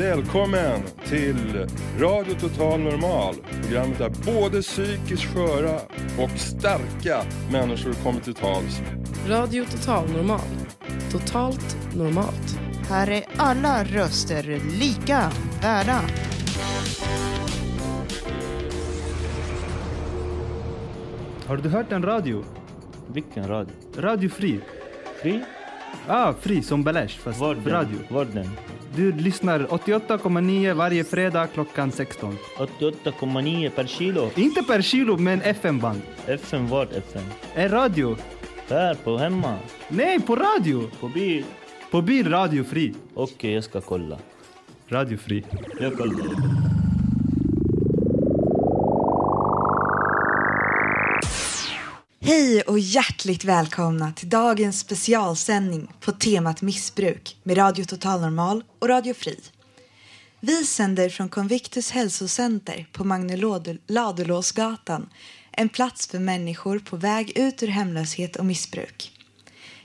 Välkommen till Radio Total Normal. Programmet där både psykiskt sköra och starka människor kommer till tals. Radio Total Normal. Totalt normalt. Här är alla röster lika värda. Har du hört en radio? Vilken radio? Radio Fri. Fri? Ah, Fri som Balesh fast Var radio. Var den? Du lyssnar 88,9 varje fredag klockan 16. 88,9 per kilo. Inte per kilo men FM-band. FM var FM? En radio. Där på hemma? Nej, på radio! På bil? På bil Radio Fri. Okej, jag ska kolla. Radio Fri. Jag kollar. Hej och hjärtligt välkomna till dagens specialsändning på temat missbruk med Radio Total Normal och Radio Fri. Vi sänder från Convictus hälsocenter på Magne Ladulåsgatan, en plats för människor på väg ut ur hemlöshet och missbruk.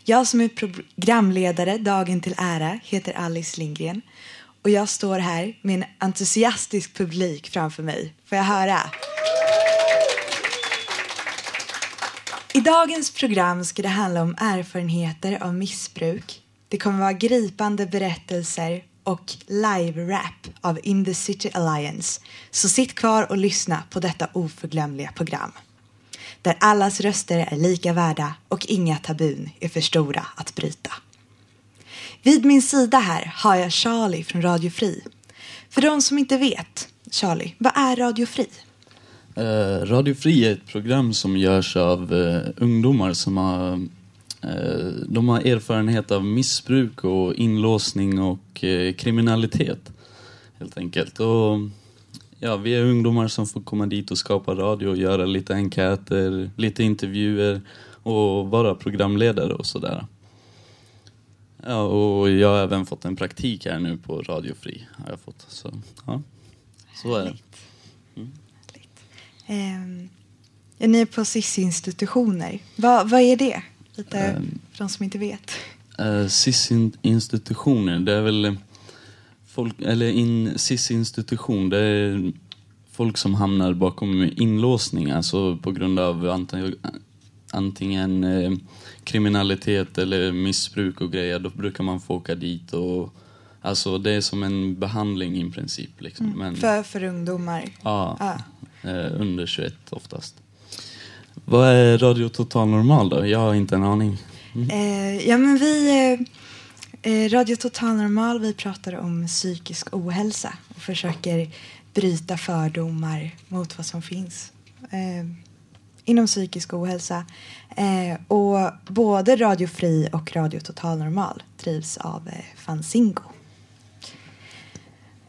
Jag som är programledare dagen till ära heter Alice Lindgren och jag står här med en entusiastisk publik framför mig. Får jag höra? I dagens program ska det handla om erfarenheter av missbruk. Det kommer vara gripande berättelser och live-rap av In the City Alliance. Så sitt kvar och lyssna på detta oförglömliga program. Där allas röster är lika värda och inga tabun är för stora att bryta. Vid min sida här har jag Charlie från Radio Fri. För de som inte vet, Charlie, vad är Radio Fri? Eh, Radio Fri är ett program som görs av eh, ungdomar som har, eh, de har erfarenhet av missbruk och inlåsning och eh, kriminalitet. Helt enkelt. Och, ja, vi är ungdomar som får komma dit och skapa radio och göra lite enkäter, lite intervjuer och vara programledare och sådär. Ja, och jag har även fått en praktik här nu på Radio Fri. Har jag fått. Så, ja. Så är det. Härligt. Ehm, är ni på SIS-institutioner? Vad, vad är det? Lite Ehm. för de som inte vet. Uh, SIS-institutioner, det är väl eh, folk, eller in, SIS-institution, det är folk som hamnar bakom inlåsning, alltså på grund av antingen, antingen eh, kriminalitet eller missbruk och grejer. Då brukar man få åka dit och Alltså det är som en behandling i princip. Liksom. Men, Mm. För, för ungdomar. ja, Ja eh, under 21 oftast. Vad är Radio Total Normal då? Jag har inte en aning. Mm. Eh, ja, men vi... Eh, eh, Radio Total Normal, vi pratar om psykisk ohälsa och försöker bryta fördomar mot vad som finns eh, inom psykisk ohälsa. Eh, och både Radio Fri och Radio Total Normal drivs av eh, Fanzingo.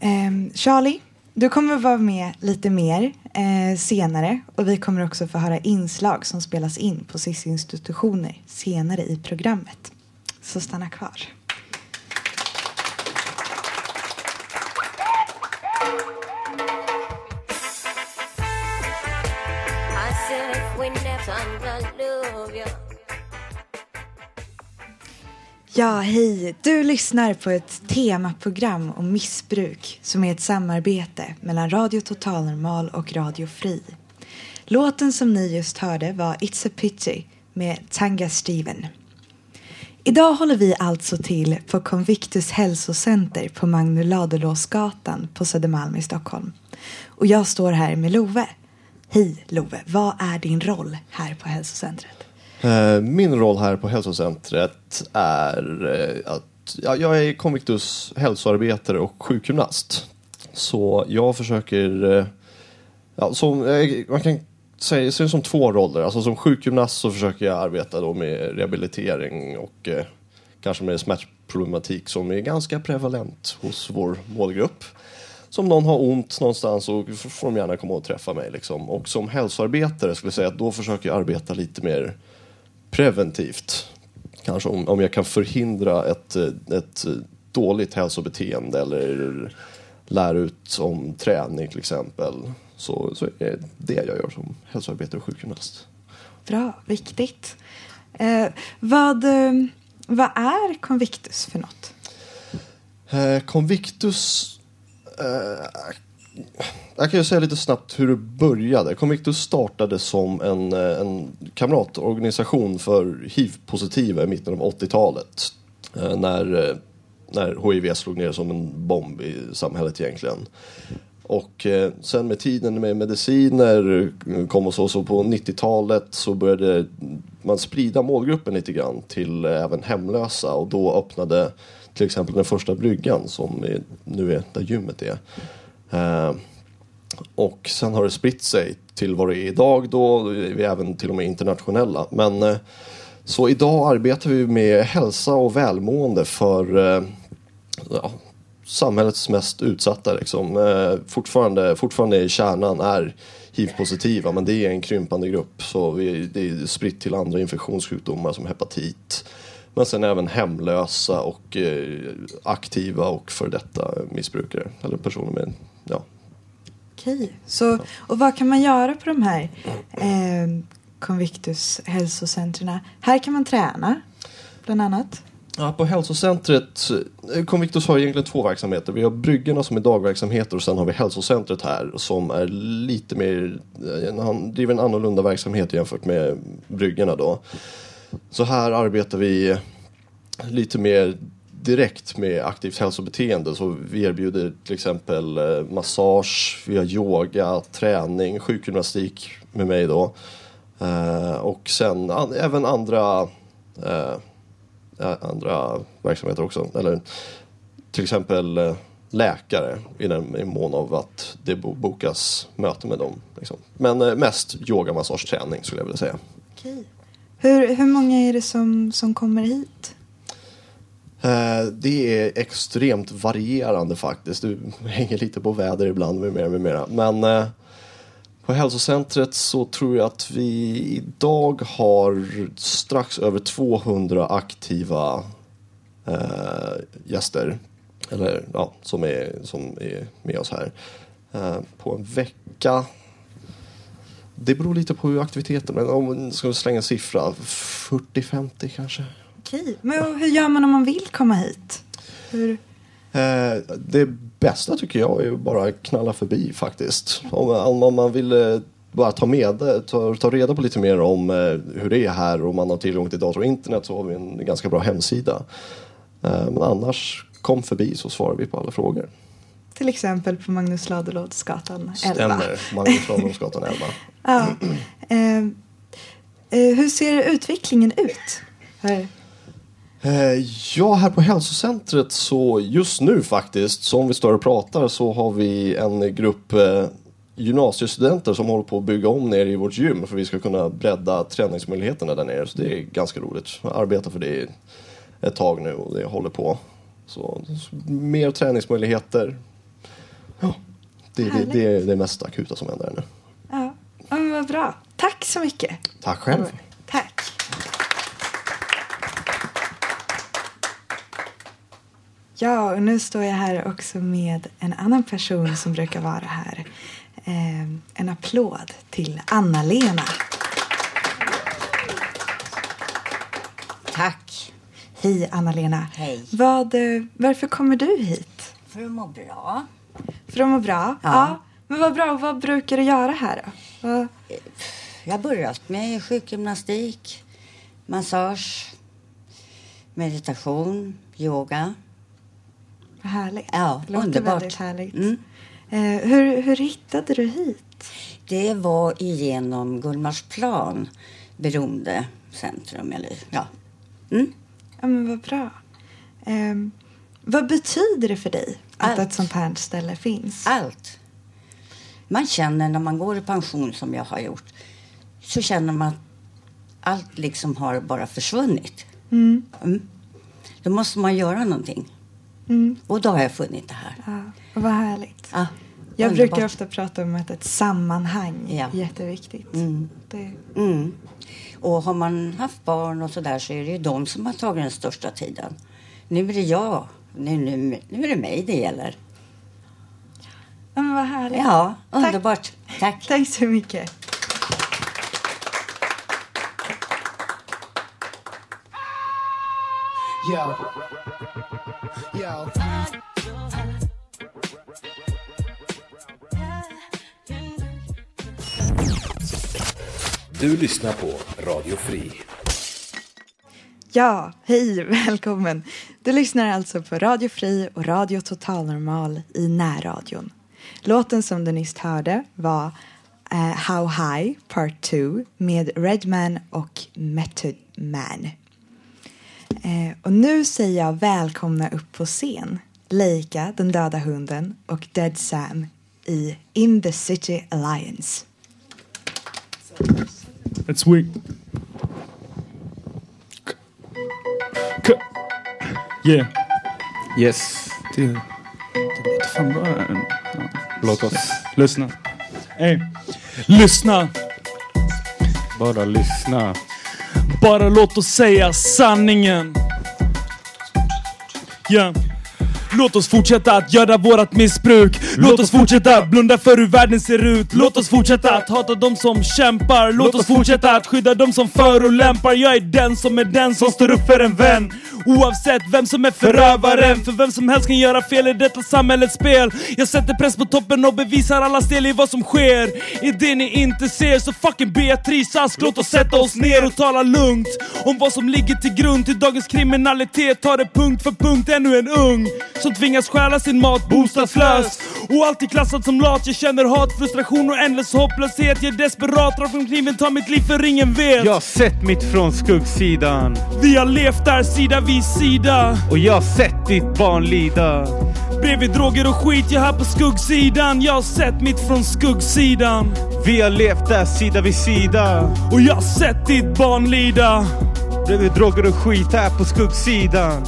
Eh, Charlie, du kommer vara med lite mer eh, senare och vi kommer också få höra inslag som spelas in på SIS-institutioner senare i programmet. Så stanna kvar. I said if we never Ja, hej! Du lyssnar på ett temaprogram om missbruk som är ett samarbete mellan Radio Total Normal och Radio Fri. Låten som ni just hörde var It's a Pity med Tanga Steven. Idag håller vi alltså till på Convictus hälsocenter på Magnus Ladulåsgatan på Södermalm i Stockholm. Och jag står här med Love. Hej Love, vad är din roll här på hälsocentret? Eh, min roll här på hälsocentret är eh, att jag är Convictus hälsoarbetare och sjukgymnast. Så jag försöker, eh, ja, som, man kan säga se det som två roller. Alltså som sjukgymnast så försöker jag arbeta då med rehabilitering och eh, kanske med smärtproblematik som är ganska prevalent hos vår målgrupp. Som någon har ont någonstans så får de gärna komma och träffa mig. Liksom. Och som hälsoarbetare skulle jag säga att då försöker jag arbeta lite mer preventivt. Kanske om, om jag kan förhindra ett, eh, ett dåligt hälsobeteende eller lära ut om träning till exempel. Så, så är det det jag gör som hälsoarbetare och sjukgymnast. Bra, viktigt. Eh, vad, eh, vad är Convictus för något? Eh, Convictus jag kan ju säga lite snabbt hur det började. Convictus startade som en, eh, en kamratorganisation för hiv-positiva i mitten av 80-talet. Eh, när, eh, när hiv slog ner som en bomb i samhället egentligen. Och sen med tiden med mediciner kom och så, så på 90-talet så började man sprida målgruppen lite grann till även hemlösa och då öppnade till exempel den första bryggan som nu är där gymmet är. Eh, och sen har det spritt sig till vad det är idag då, vi är även till och med internationella. Men eh, så idag arbetar vi med hälsa och välmående för eh, ja, samhällets mest utsatta. Liksom. Fortfarande, fortfarande i kärnan är hiv-positiva men det är en krympande grupp så vi, det är spritt till andra infektionssjukdomar som hepatit. Men sen även hemlösa och aktiva och för detta missbrukare eller personer med ja, Okej, så och vad kan man göra på de här eh, Convictus hälsocentren? Här kan man träna, bland annat. Ja, på hälsocentret, eh, Convictus har egentligen två verksamheter. Vi har bryggorna som är dagverksamheter och sen har vi hälsocentret här som är lite mer, eh, han driver en annorlunda verksamhet jämfört med bryggorna då. Så här arbetar vi lite mer direkt med aktivt hälsobeteende. Så vi erbjuder till exempel eh, massage, vi har yoga, träning, sjukgymnastik med mig då. Eh, och sen an, även andra eh, eh, andra verksamheter också. Eller till exempel eh, läkare i den i mån av att det bokas möte med dem. Liksom. Men eh, mest yoga, massage, träning skulle jag vilja säga. Okej. Hur, hur många är det som, som kommer hit? Eh, det är extremt varierande faktiskt. Det hänger lite på väder ibland med mera, med mera. Men eh, på hälsocentret så tror jag att vi idag har strax över 200 aktiva eh, gäster. Eller ja, som är, som är med oss här. På en vecka. Det beror lite på hur aktiviteten, men om vi ska slänga en siffra, 40-50 kanske. Okej, men hur gör man om man vill komma hit? Hur, Eh, det bästa tycker jag är att bara knalla förbi faktiskt. Om, om, man vill eh, bara ta med det, ta, ta reda på lite mer om eh, hur det är här och man har tillgång till dator och internet så har vi en ganska bra hemsida. Eh, men annars, kom förbi så svarar vi på alla frågor. till exempel på Magnus Ladulådsgatan 11. Stämmer, Magnus Ladulåsgatan 11. Ja. Eh, eh, hur ser utvecklingen ut? Här. Eh, Ja, här på hälsocentret så just nu faktiskt, som vi står och pratar, så har vi en grupp eh, gymnasiestudenter som håller på att bygga om nere i vårt gym för att vi ska kunna bredda träningsmöjligheterna där nere. Så det är ganska roligt. Jag arbetar för det ett tag nu och det håller på. Så, så mer träningsmöjligheter. Ja, det, det, det är det mest akuta som händer nu. Ja. ja, men vad bra. Tack så mycket. Tack själv. Tack. Ja, och nu står jag här också med en annan person som brukar vara här. Eh, en applåd till Anna-Lena. Tack. Hej Anna-Lena. Hej. Vad, eh, varför kommer du hit? För att må bra. För att må bra? Ja. Men vad bra. Vad brukar du göra här då? Vad, Jag har börjat med sjukgymnastik, massage, meditation, yoga. Vad härligt. Ja, det låter underbart. väldigt härligt. Mm. Eh, hur, hur hittade du hit? Det var igenom Gullmarsplan beroendecentrum. Eller, ja. Mm. Ja, men vad bra. Ehm, vad betyder det för dig att Allt. ett sånt här ställe finns? Allt. Man känner när man går i pension som jag har gjort så känner man att allt liksom har bara försvunnit. Mm. Mm. Då måste man göra någonting. Mm. Och då har jag funnit det här. Ja, vad härligt. Ja, Jag underbart. brukar ofta prata om att ett sammanhang Ja. är jätteviktigt. Mm. Det, Mm. Och har man haft barn och så där så är det ju de som har tagit den största tiden. Nu är det jag. Nu, nu, nu är det mig det gäller. ja, men vad härligt. Ja, Tack. underbart. Tack. Tack så mycket. Yo. Yo. Du lyssnar på Radio Fri. Ja, hej, välkommen. Du lyssnar alltså på Radio Fri och Radio Total Normal i närradion. Låten som du nyss hörde var uh, How High Part 2 med Redman och Method Man. Eh, och nu säger jag välkomna upp på scen Leica, den döda hunden och Dead Sam i In the City Alliance. It's weak. K yeah. Yes. Det, det låter fan bra. Låt oss. Lyssna. Ey. Lyssna. Bara lyssna. Bara låt oss säga sanningen. Yeah. Låt oss fortsätta att göra vårat missbruk. Låt oss fortsätta. blunda för hur världen ser ut. Låt oss fortsätta att hata de som kämpar. Låt oss fortsätta. att skydda de som förolämpar Jag är den som är den som står upp för en vän. Oavsett vem som är förövaren. För vem som helst kan göra fel i detta samhällets spel. Jag sätter press på toppen och bevisar alla del i vad som sker. I det ni inte ser så fucking Beatrice Ask Låt oss sätta oss ner och tala lugnt Om vad som ligger till grund till dagens kriminalitet. Tar det punkt för punkt ännu en ung Som tvingas stjäla sin mat bostadslös Och alltid klassad som lat Jag känner hat, frustration och ändlös hopplöshet Jag är desperat, drar från kniven, tar mitt liv för ingen vet Jag har sett mitt från skuggsidan. Vi har levt där sida vid sida Och jag har sett ditt barn lida. Bredvid droger och skit, jag här på skuggsidan Jag har sett mitt från skuggsidan Vi har levt där sida vid sida. Och jag har sett ditt barn lida Bredvid droger och skit här på skuggsidan.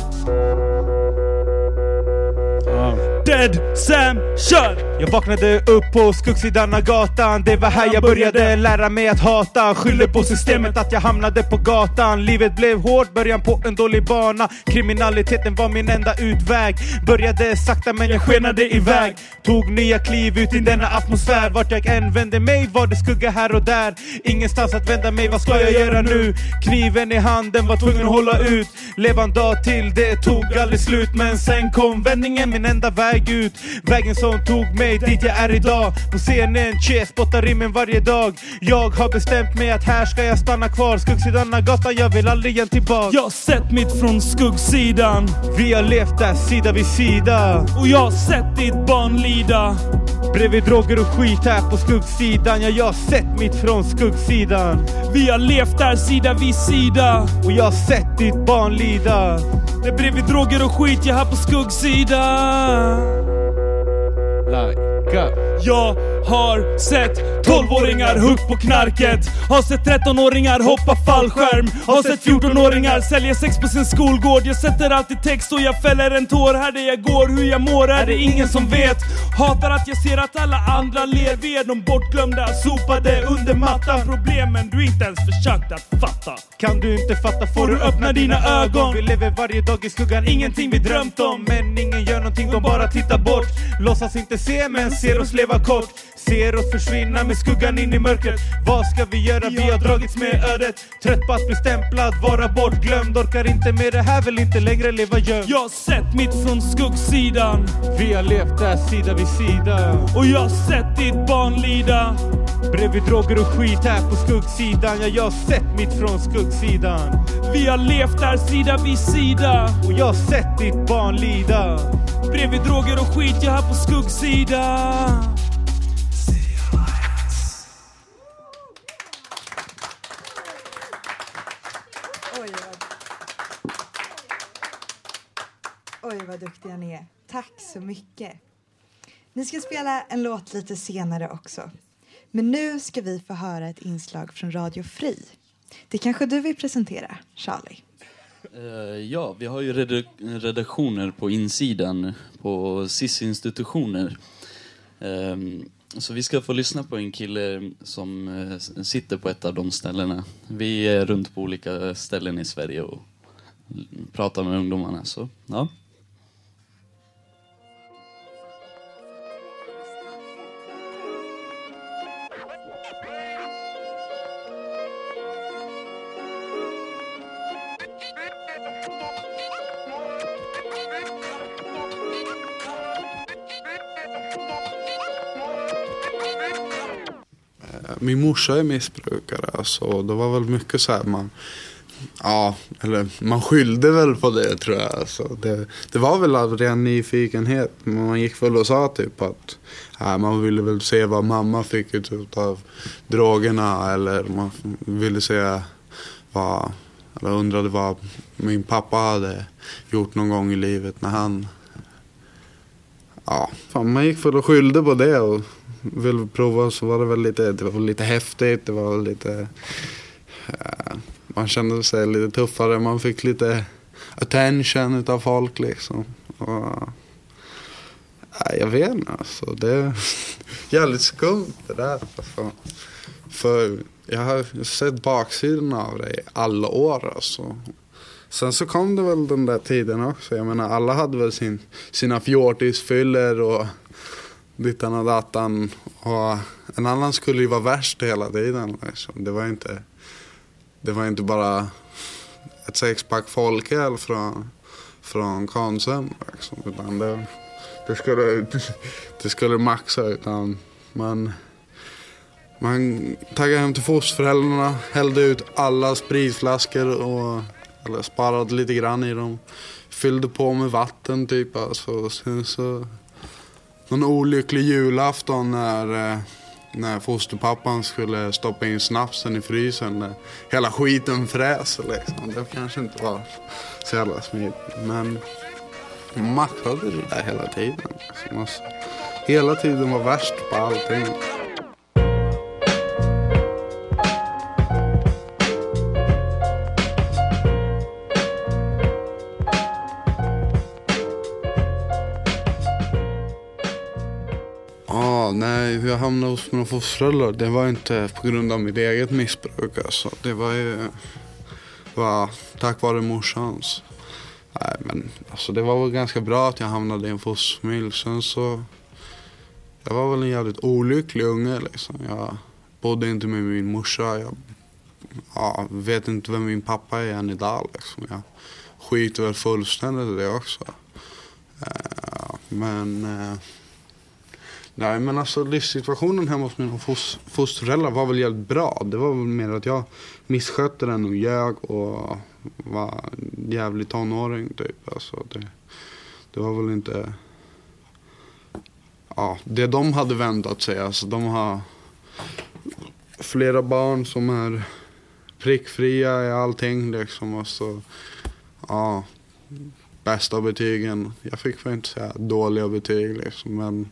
Um, Dead Sam, kör! Jag vaknade upp på skuggsidan av gatan. Det var här jag började lära mig att hata. Skyller på systemet att jag hamnade på gatan. Livet blev hårt, början på en dålig bana. Kriminaliteten var min enda utväg. Började sakta men jag skenade iväg. Tog nya kliv ut i denna atmosfär. Vart jag än vände mig var det skugga här och där. Ingenstans att vända mig, vad ska jag göra nu? Kniven i handen, var tvungen att hålla ut. Leva en dag till, det tog aldrig slut. Men sen kom vändningen, min enda väg ut. Vägen som tog mig dit jag är idag. På scenen, che, spottar rimmen varje dag. Jag har bestämt mig att här ska jag stanna kvar. Skuggsidan av gatan, jag vill aldrig igen tillbaka Jag har sett mitt från skuggsidan. Vi har levt där sida vid sida. Och jag har sett ditt barn lida. Bredvid droger och skit här på skuggsidan. Ja, jag har sett mitt från skuggsidan. Vi har levt där sida vid sida. Och jag har sett ditt barn lida. Det är bredvid droger och skit, jag här på skuggsidan Like Jag har sett 12-åringar hugg på knarket. Har sett 13-åringar hoppa fallskärm. Har sett 14-åringar sälja sex på sin skolgård. Jag sätter alltid text och jag fäller en tår Här där jag går, hur jag mår. Är det ingen som vet? Hatar att jag ser att alla andra ler. Vi är de bortglömda, sopade under mattan. Problemen du inte ens försökt att fatta. Kan du inte fatta får du öppna dina ögon? Vi lever varje dag i skuggan, ingenting vi drömt om. Men ingen gör någonting, de bara tittar bort. Låtsas inte se men ser oss leva kort Ser oss försvinna med skuggan in i mörkret. Vad ska vi göra? Vi har dragits med ödet. Trött på att bli stämplad, vara bortglömd. Orkar inte med det här, vill inte längre leva gömd. Jag har sett mitt från skuggsidan. Vi har levt där sida vid sida. Och jag har sett ditt barn lida. Bredvid droger och skit här på skuggsidan. Ja, jag har sett mitt från skuggsidan. Vi har levt där sida vid sida. Och jag har sett ditt barn lida. Bredvid droger och skit, jag här på skuggsidan Oj, vad duktiga ni är. Tack så mycket. Ni ska spela en låt lite senare också. Men nu ska vi få höra ett inslag från Radio Fri. Det kanske du vill presentera, Charlie? Uh, ja, vi har ju redaktioner på insidan på SIS-institutioner. Ehm, så vi ska få lyssna på en kille som uh, sitter på ett av de ställena. Vi är runt på olika ställen i Sverige och l- pratar med ungdomarna. Så, ja. Min morsa är missbrukare alltså, och det var väl mycket så här man Ja, eller man skyllde väl på det tror jag. Alltså, det, det var väl av ren nyfikenhet. Man gick väl och sa typ att äh, man ville väl se vad mamma fick ut av drogerna. Eller man ville se vad, eller undrade vad min pappa hade gjort någon gång i livet när han Ja, fan, man gick väl och skyllde på det och ville prova så var det väl lite, det var lite häftigt, det var lite eh, man kände sig lite tuffare, man fick lite attention utav folk liksom. Och, eh, jag vet inte alltså, det är jävligt skumt det där. Alltså. För jag har sett baksidan av det i alla år alltså. Sen så kom det väl den där tiden också. Jag menar alla hade väl sin, sina fjortisfyller och dittan och dattan. Och en annan skulle ju vara värst hela tiden. Liksom. Det var inte det var inte bara ett sexpack folköl från, från Konsum. Liksom, utan det, det, skulle, det skulle maxa. Utan man, man taggade hem till fosterföräldrarna, hällde ut alla spritflaskor och eller sparade lite grann i dem. Fyllde på med vatten typ. Alltså. Sen så, någon olycklig julafton när eh, när fosterpappan skulle stoppa in snapsen i frysen. När hela skiten fräser liksom. Det kanske inte var så jävla smidigt. Men man maxade det där hela tiden. Alltså, så man hela tiden var värst på allting. Ja, nej, hur jag hamnade hos mina fosterföräldrar, det var inte på grund av mitt eget missbruk alltså. Det var ju var tack vare morsans. Nej, men alltså det var väl ganska bra att jag hamnade i en fosterfamilj. Sen så, jag var väl en jävligt olycklig unge liksom. Jag bodde inte med min morsa. Jag ja, vet inte vem min pappa är än idag liksom. Jag skiter väl fullständigt i det också. Eh, men eh, Nej men alltså livssituationen hemma hos mina fosterföräldrar var väl jävligt bra. Det var väl mer att jag misskötte den och ljög och var en jävlig tonåring typ. Alltså det, det var väl inte... Ja, det de hade väntat sig. Alltså de har flera barn som är prickfria i allting liksom. Alltså, ja, bästa betygen. Jag fick väl inte säga dåliga betyg liksom men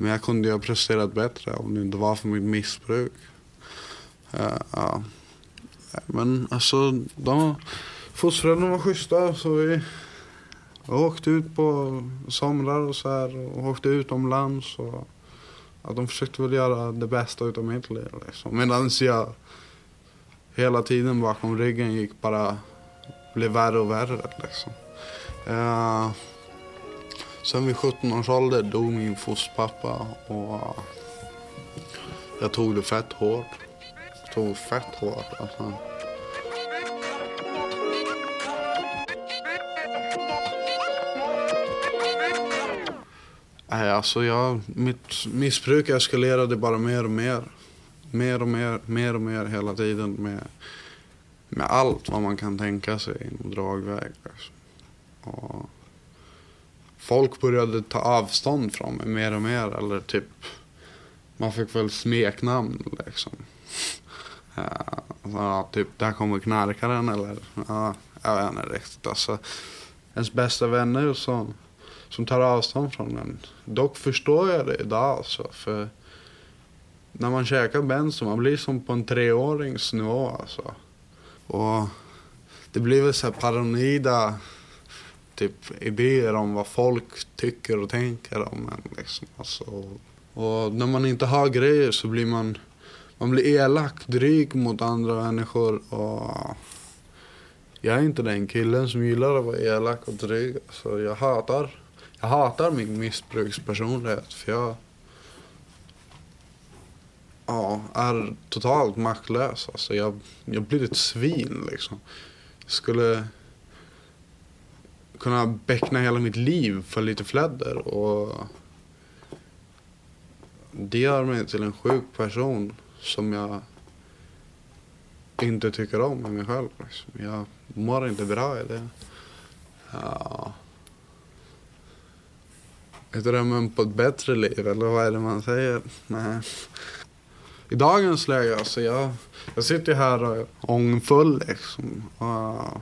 men jag kunde ju ha presterat bättre om det inte var för mitt missbruk. Uh, ja. Men alltså, de fosterföräldrarna var schyssta så vi åkte ut på somrar och så här och åkte utomlands. Och, ja, de försökte väl göra det bästa utav mitt liv liksom. Medan jag hela tiden bakom ryggen gick bara blev värre och värre liksom. Uh, Sen vid 17 års ålder dog min fosterpappa och jag tog det fett hårt. Jag tog fett hårt alltså. Nej, alltså jag, mitt missbruk eskalerade bara mer och mer. Mer och mer, mer och mer hela tiden med, med allt vad man kan tänka sig inom dragväg. Liksom. Och folk började ta avstånd från mig mer och mer. Eller typ, man fick väl smeknamn liksom. Eh, ja, typ, där kommer knarkaren eller, ja, jag vet inte riktigt. Alltså, ens bästa vänner som, som tar avstånd från en. Dock förstår jag det idag alltså. För när man käkar benzo, man blir som på en treårings nivå alltså. Och det blir väl så här paranoida typ idéer om vad folk tycker och tänker om en. Liksom. Alltså, och när man inte har grejer så blir man, man blir elak, dryg mot andra människor. Och jag är inte den killen som gillar att vara elak och dryg. Alltså, jag hatar, jag hatar min missbrukspersonlighet. För jag ja, är totalt maktlös. Alltså jag, jag blir ett svin liksom. Jag skulle kunna beckna hela mitt liv för lite fläder. och det gör mig till en sjuk person som jag inte tycker om i mig själv. Liksom. Jag mår inte bra i det. Ja. Jag drömmer på ett bättre liv, eller vad är det man säger? Nej. I dagens läge, alltså jag, jag sitter här och är ångfull liksom. Och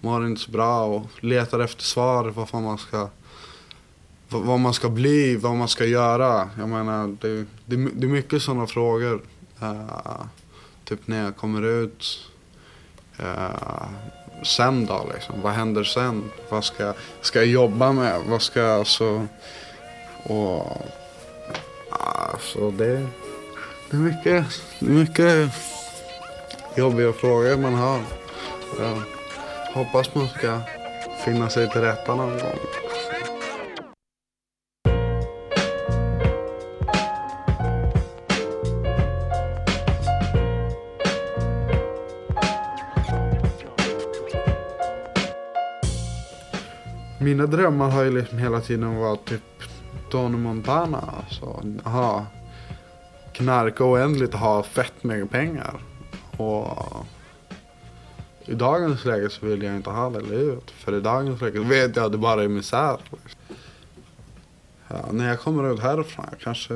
mår inte så bra och letar efter svar Vad fan man ska vad man ska bli, vad man ska göra. Jag menar, det, det, det är mycket sådana frågor. Uh, typ när jag kommer ut. Uh, sen då liksom, vad händer sen? Vad ska, ska jag jobba med? Vad ska jag alltså... Och... Alltså det, det är mycket, det är mycket jobbiga frågor man har. Jag hoppas man ska finna sig till rätta någon gång. Mina drömmar har ju liksom hela tiden varit typ Tony Montana. Alltså, aha, knarka oändligt och ha fett mycket pengar. Och i dagens läge så vill jag inte ha det livet. För i dagens läge vet jag att det bara är misär. Ja, när jag kommer ut härifrån, jag kanske...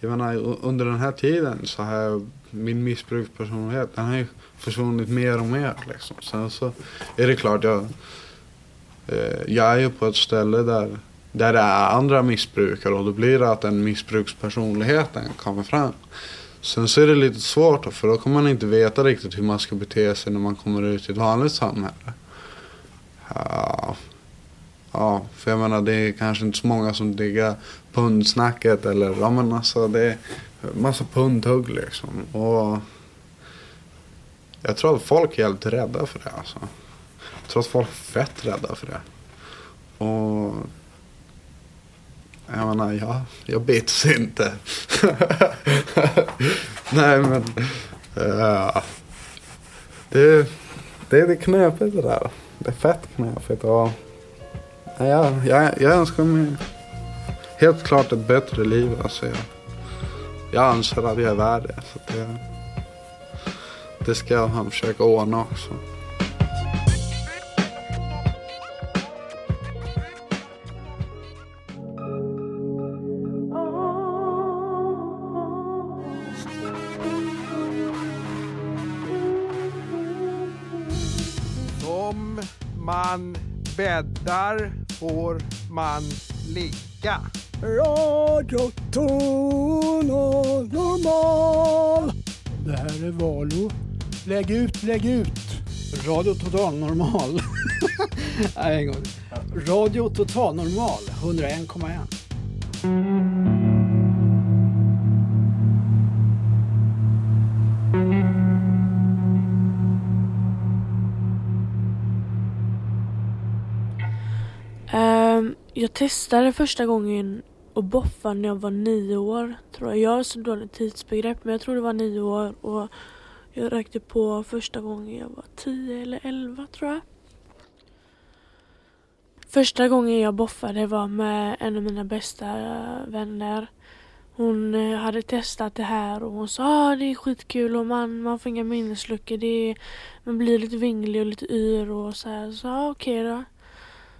Jag menar, under den här tiden så har jag, min missbrukspersonlighet, den har ju försvunnit mer och mer. Liksom. Sen så är det klart, jag, eh, jag är ju på ett ställe där, där det är andra missbrukare och då blir det att den missbrukspersonligheten kommer fram. Sen så är det lite svårt för då kommer man inte veta riktigt hur man ska bete sig när man kommer ut i ett vanligt samhälle. Ja, ja för jag menar det är kanske inte så många som diggar pundsnacket eller ja men alltså det är massa pundhugg liksom. Och jag tror att folk är helt rädda för det alltså. Jag tror att folk är fett rädda för det. Och jag menar, jag, jag bits inte. Nej men. ja det, det är det knepigt det där. Det är fett knepigt. Och, ja, jag, jag, jag önskar mig helt klart ett bättre liv. Alltså jag, jag anser att jag är värd det. Så det, det ska han försöka ordna också. Bäddar får man ligga. Radioton och normal. Det här är Valo. Lägg ut, lägg ut. Radio Total Normal. Nej, en gång. Radio Total Normal 101,1. Jag testade första gången att boffa när jag var nio år. Tror jag. jag har så dåligt tidsbegrepp men jag tror det var nio år. Och jag rökte på första gången jag var tio eller elva tror jag. Första gången jag boffade var med en av mina bästa vänner. Hon eh, hade testat det här och hon sa ah, det är skitkul och man, man får inga minnesluckor. Det är, man blir lite vinglig och lite yr och så här. Så ah, okej då.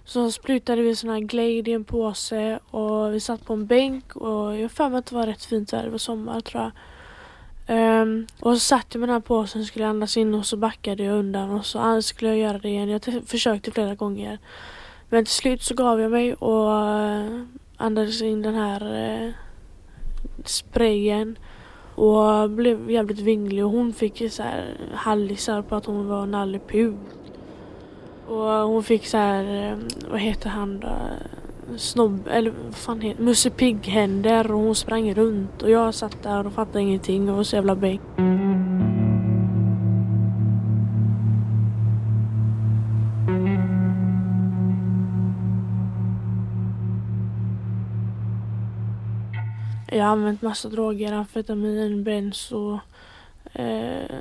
Så sprutade vi sån här Glade i en påse och vi satt på en bänk och jag har för mig att det var rätt fint där, det var sommar tror jag. Um, och så satt jag med den här påsen skulle andas in och så backade jag undan och så ah, skulle jag göra det igen. Jag försökte flera gånger. Men till slut så gav jag mig och eh, andades in den här uh, sprayen. Och blev jävligt vinglig och hon fick ju så här hallisar på att hon var Nalle Puh. Och hon fick så här, eh, vad heter han då? Snobb, eller vad fan heter Musse Pigg-händer och hon sprang runt och jag satt där och fattade ingenting och var så jävla bäng. Jag har använt massa droger, amfetamin, benzo, eh,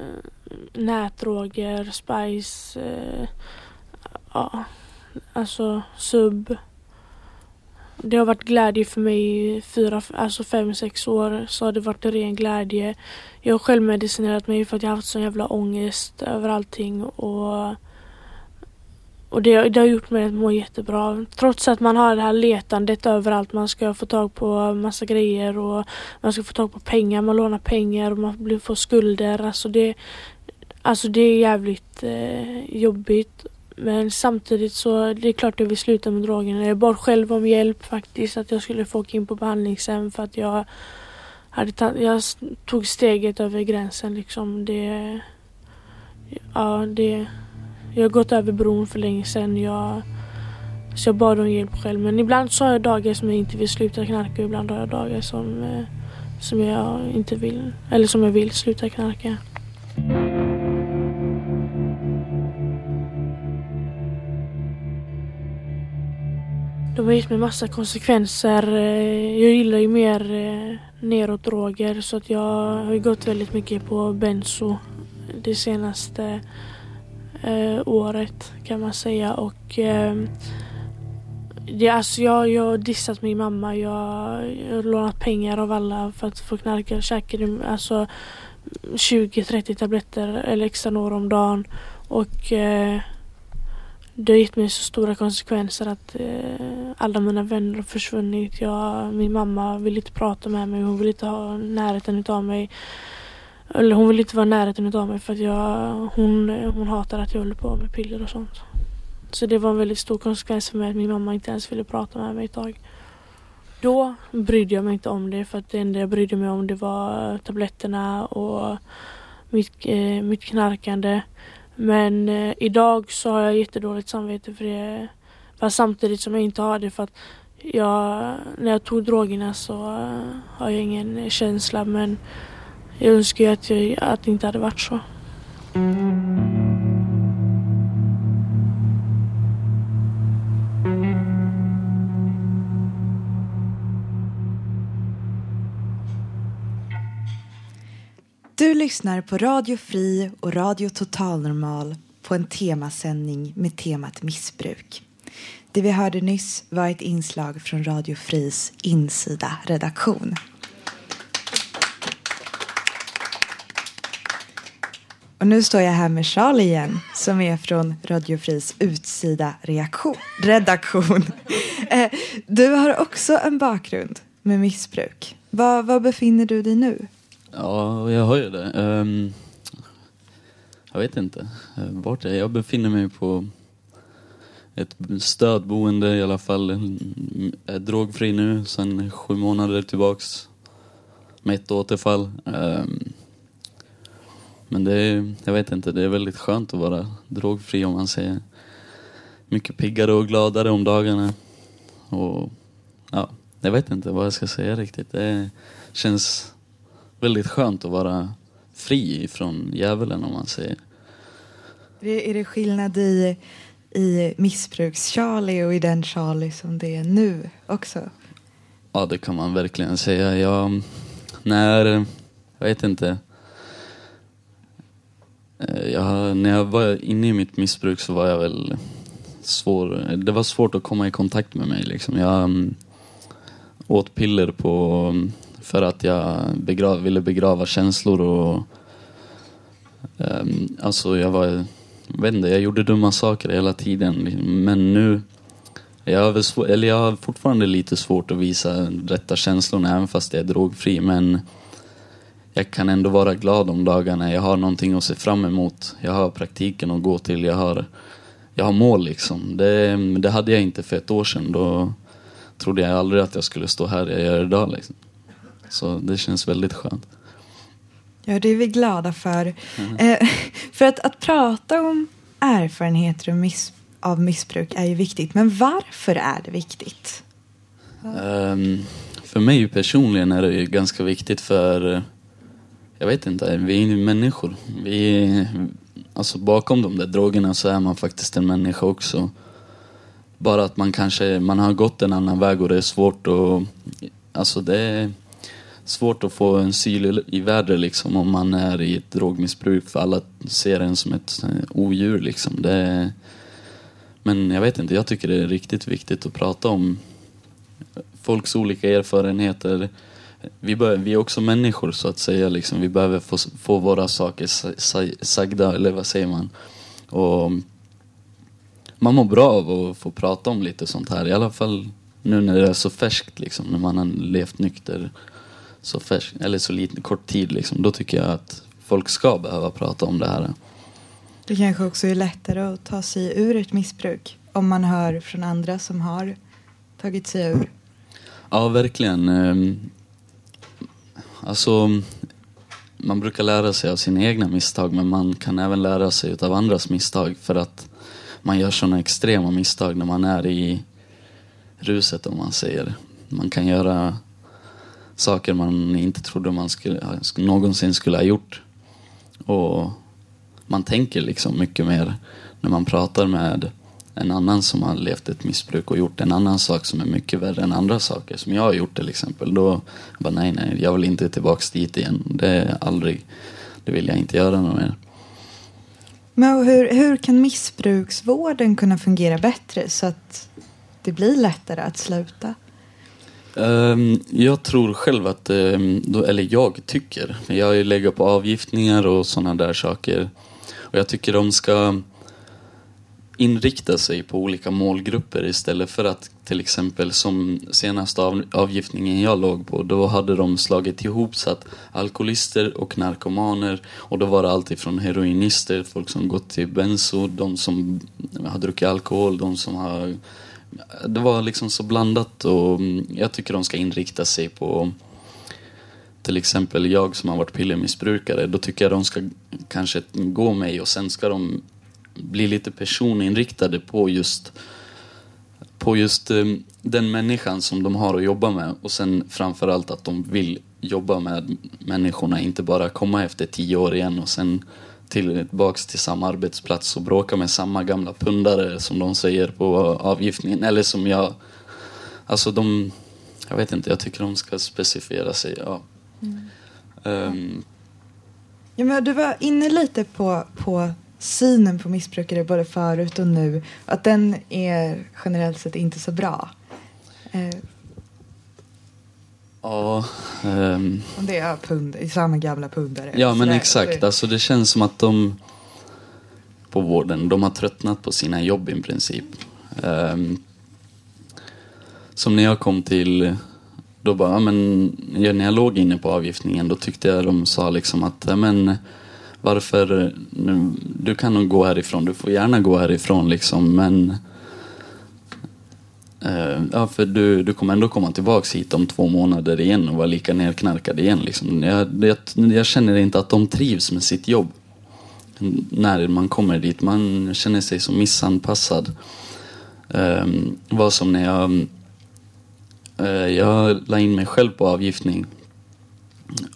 nätdroger, spice, eh, ja, alltså sub. det har varit glädje för mig i fyra, alltså fem, sex år. Så har det varit ren glädje. Jag har självmedicinerat mig för att jag har haft sån jävla ångest över allting. Och, och det, det har gjort mig att må jättebra. Trots att man har det här letandet överallt. Man ska få tag på massa grejer och man ska få tag på pengar. Man lånar pengar och man blir- får skulder. Alltså det, alltså det är jävligt eh, jobbigt. Men samtidigt så det är klart jag vill sluta med drogerna. Jag bad själv om hjälp faktiskt. Att jag skulle få åka in på behandlingshem för att jag hade ta- jag tog steget över gränsen liksom. Det, ja, det, jag har gått över bron för länge sedan. Jag, så jag bad om hjälp själv. Men ibland så har jag dagar som jag inte vill sluta knarka och ibland har jag dagar som, eh, som jag inte vill, eller som jag vill sluta knarka. De har gett mig massa konsekvenser. Eh, jag gillar ju mer eh, neråt-droger så att jag har ju gått väldigt mycket på benzo det senaste eh, året kan man säga. Och eh, det, alltså jag, jag har dissat min mamma. Jag, jag har lånat pengar av alla för att få knarka. Jag käkade alltså 20-30 tabletter eller extra några om dagen. Och eh, det har gett mig så stora konsekvenser att eh, alla mina vänner har försvunnit. Jag, min mamma vill inte prata med mig. Hon vill inte ha närheten utav mig. Eller hon vill inte vara i närheten utav mig för att jag, hon, hon hatar att jag håller på med piller och sånt. Så det var en väldigt stor konsekvens för mig att min mamma inte ens ville prata med mig ett tag. Då brydde jag mig inte om det för att det enda jag brydde mig om det var tabletterna och mitt, eh, mitt knarkande. Men eh, idag så har jag jättedåligt samvete för det. Fast samtidigt som jag inte har det för att jag, när jag tog drogerna så eh, har jag ingen känsla men jag önskar ju att, jag, att det inte hade varit så. Du lyssnar på Radio Fri och Radio Total Normal på en temasändning med temat missbruk. Det vi hörde nyss var ett inslag från Radio Fris insida redaktion. Och nu står jag här med Charlie igen som är från Radio Fris utsida reaktion, redaktion. Eh, du har också en bakgrund med missbruk. Var, var befinner du dig nu? Ja, jag har ju det. Um, jag vet inte eh, vart jag är. Jag befinner mig på ett stödboende i alla fall. Jag är drogfri nu sedan sju månader tillbaks. Med ett återfall. Um, men det är, jag vet inte, det är väldigt skönt att vara drogfri om man säger. Mycket piggare och gladare om dagarna. Och ja, jag vet inte vad jag ska säga riktigt. Det känns väldigt skönt att vara fri från djävulen om man säger. Är det, är det skillnad i, i missbruks-Charlie och i den Charlie som det är nu också? Ja, det kan man verkligen säga. Jag, när, jag vet inte. Eh, Jag, när jag var inne i mitt missbruk så var jag väl svår. Det var svårt att komma i kontakt med mig liksom. Jag mm, åt piller på, för att jag begrav, ville begrava känslor och um, alltså jag var, jag vet inte, jag gjorde dumma saker hela tiden. Men nu, jag har, svår, eller jag har fortfarande lite svårt att visa rätta känslorna även fast jag är drogfri. Men jag kan ändå vara glad om dagarna. Jag har någonting att se fram emot. Jag har praktiken att gå till. Jag har, jag har mål liksom. Det, det hade jag inte för ett år sedan. Då trodde jag aldrig att jag skulle stå här jag gör idag. Liksom. Så det känns väldigt skönt. Ja, det är vi glada för. Eh, för att, att prata om erfarenheter och miss, av missbruk är ju viktigt. Men varför är det viktigt? Ehm, för mig personligen är det ju ganska viktigt för, jag vet inte, vi är ju människor. Vi, alltså bakom de där drogerna så är man faktiskt en människa också. Bara att man kanske, man har gått en annan väg och det är svårt att, alltså det är svårt att få en syl i vädret liksom om man är i ett drogmissbruk för alla ser en som ett eh, odjur liksom. Det är, men jag vet inte, jag tycker det är riktigt viktigt att prata om folks olika erfarenheter. Vi, bör, vi är också människor så att säga. Liksom. Vi behöver få, få våra saker sagda, eller vad säger man? Och man mår bra av att få prata om lite sånt här. I alla fall nu när det är så färskt, liksom, när man har levt nykter så färskt, eller så lite kort tid. Liksom. Då tycker jag att folk ska behöva prata om det här. Det kanske också är lättare att ta sig ur ett missbruk om man hör från andra som har tagit sig ur. Ja, verkligen. Ehm, Alltså, man brukar lära sig av sina egna misstag men man kan även lära sig av andras misstag för att man gör sådana extrema misstag när man är i ruset om man säger. Man kan göra saker man inte trodde man skulle, någonsin skulle ha gjort. Och man tänker liksom mycket mer när man pratar med en annan som har levt ett missbruk och gjort en annan sak som är mycket värre än andra saker som jag har gjort till exempel. Då bara nej, nej, jag vill inte tillbaks dit igen. Det är aldrig, det vill jag inte göra något mer. Men hur, hur kan missbruksvården kunna fungera bättre så att det blir lättare att sluta? Um, jag tror själv att, um, då, eller jag tycker, jag har ju legat på avgiftningar och sådana där saker. Och jag tycker de ska inrikta sig på olika målgrupper istället för att till exempel som senaste av, avgiftningen jag låg på, då hade de slagit ihop så att alkoholister och narkomaner och då var det alltid från heroinister, folk som gått till benzo, de som har druckit alkohol, de som har... Det var liksom så blandat och mm, jag tycker de ska inrikta sig på till exempel jag som har varit pillermissbrukare, då tycker jag de ska kanske gå mig och sen ska de bli lite personinriktade på just på just mm, den människan som de har att jobba med. Och sen framförallt att de vill jobba med människorna, inte bara komma efter tio år igen och sen tillbaks till samma arbetsplats och bråka med samma gamla pundare som de säger på avgiftningen. Eller som jag... Alltså de... Jag vet inte, jag tycker de ska specifiera sig. Ja. Mm. Um, ja, men du var inne lite på, på synen på missbrukare både förut och nu. Att den är generellt sett inte så bra. Eh, ja. Um, det är pund, samma gamla pundare. Ja men exakt. Alltså det känns som att de på vården, de har tröttnat på sina jobb i princip. Um, som när jag kom till då bara, ja, men när jag låg inne på avgiftningen då tyckte jag de sa liksom att, ja, men varför, nu, du kan nog gå härifrån, du får gärna gå härifrån liksom men Eh, ja för du, du kommer ändå komma tillbaks hit om två månader igen och vara lika nerknarkad igen liksom. Jag, jag, jag känner inte att de trivs med sitt jobb. När man kommer dit, man känner sig så missanpassad. Ehm, um, var som när jag uh, Jag la in mig själv på avgiftning.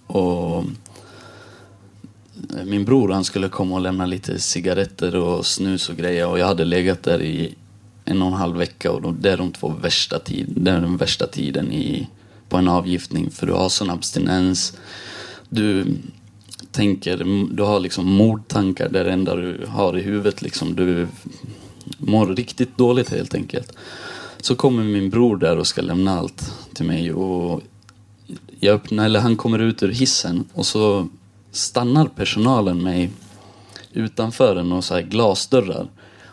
Och eh, min bror han skulle komma och lämna lite cigaretter och snus och grejer och jag hade legat där i en och en halv vecka och det är de två värsta tiden, det är den värsta tiden i, på en avgiftning för du har sån abstinens. Du tänker, du har liksom mordtankar, det är det enda du har i huvudet liksom. Du mår riktigt dåligt helt enkelt. Så kommer min bror där och ska lämna allt till mig och jag öppnar, eller han kommer ut ur hissen och så stannar personalen mig utanför en och så här glasdörrar.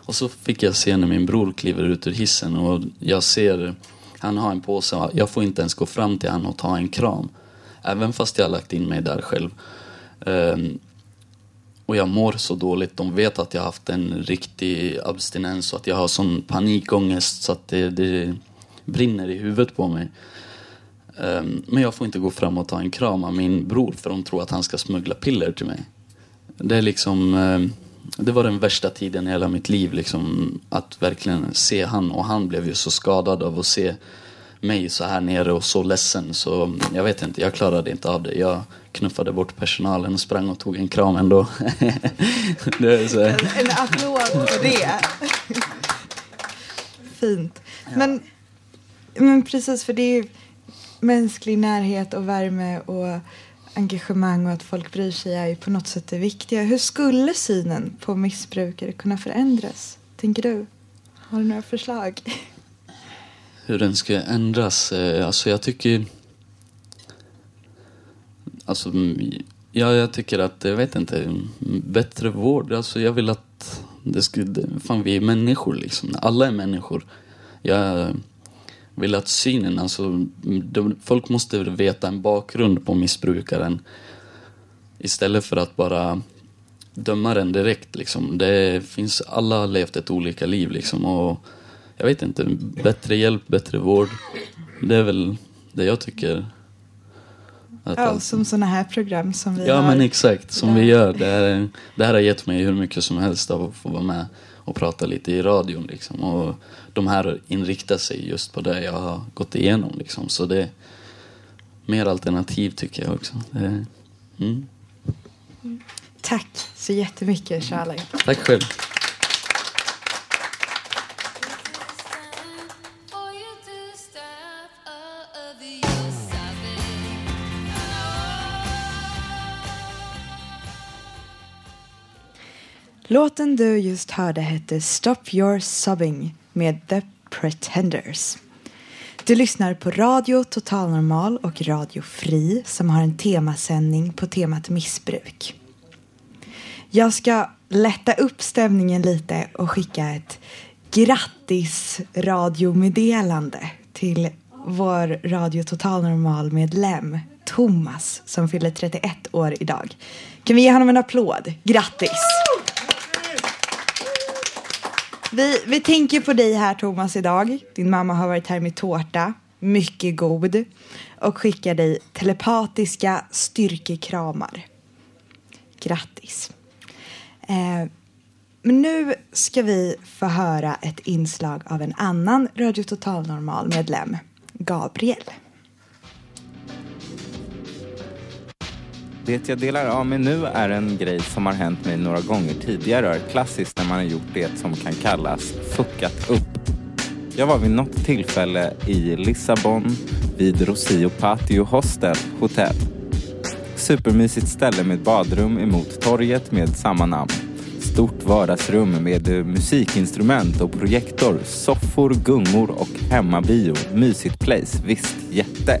Och så fick jag se när min bror kliver ut ur hissen och jag ser, han har en påse, jag får inte ens gå fram till honom och ta en kram. Även fast jag har lagt in mig där själv. Um, och jag mår så dåligt, de vet att jag har haft en riktig abstinens och att jag har sån panikångest så att det, det brinner i huvudet på mig. Um, men jag får inte gå fram och ta en kram av min bror för de tror att han ska smuggla piller till mig. Det är liksom, um, det var den värsta tiden i hela mitt liv liksom att verkligen se han och han blev ju så skadad av att se mig så här nere och så ledsen så jag vet inte, jag klarade inte av det. Jag knuffade bort personalen och sprang och tog en kram ändå. det är så. En, en applåd för det. Fint. Men, men precis för det är mänsklig närhet och värme och engagemang och att folk bryr sig är ju på något sätt det viktiga. Hur skulle synen på missbrukare kunna förändras, tänker du? Har du några förslag? hur den ska ändras. Eh, alltså jag tycker... Alltså, mm, ja, jag tycker att, jag vet inte, mm, bättre vård. Alltså jag vill att det skulle... fan vi är människor liksom. Alla är människor. Jag vill att synen, alltså de, folk måste veta en bakgrund på missbrukaren. Istället för att bara döma den direkt liksom. Det finns, alla har levt ett olika liv liksom och jag vet inte, bättre hjälp, bättre vård. Det är väl det jag tycker. Att Ja, allt- som sådana här program som vi Ja har. men exakt, som vi gör. Det här, det här har gett mig hur mycket som helst av att få vara med och prata lite i radion liksom. Och de här inriktar sig just på det jag har gått igenom liksom. Så det är mer alternativ tycker jag också. Det, mm. Tack så jättemycket Charlie. Tack själv. Låten du just hörde hette Stop Your subbing med The Pretenders. Du lyssnar på Radio Total Normal och Radio Fri som har en temasändning på temat missbruk. Jag ska lätta upp stämningen lite och skicka ett grattis radiomeddelande till vår Radio Total Normal medlem Thomas som fyller 31 år idag. Kan vi ge honom en applåd? Grattis! Vi, vi tänker på dig här Thomas idag. Din mamma har varit här med tårta, mycket god och skickar dig telepatiska styrkekramar. Grattis! Eh, men nu ska vi få höra ett inslag av en annan Radio Total Normal medlem, Gabriel. Det jag delar av mig nu är en grej som har hänt mig några gånger tidigare och är klassiskt när man har gjort det som kan kallas fuckat upp. Jag var vid något tillfälle i Lissabon vid Rocio Patio Hostel Hotel. Supermysigt ställe med badrum emot torget med samma namn. Stort vardagsrum med musikinstrument och projektor, soffor, gungor och hemmabio. Mysigt place, visst, jätte.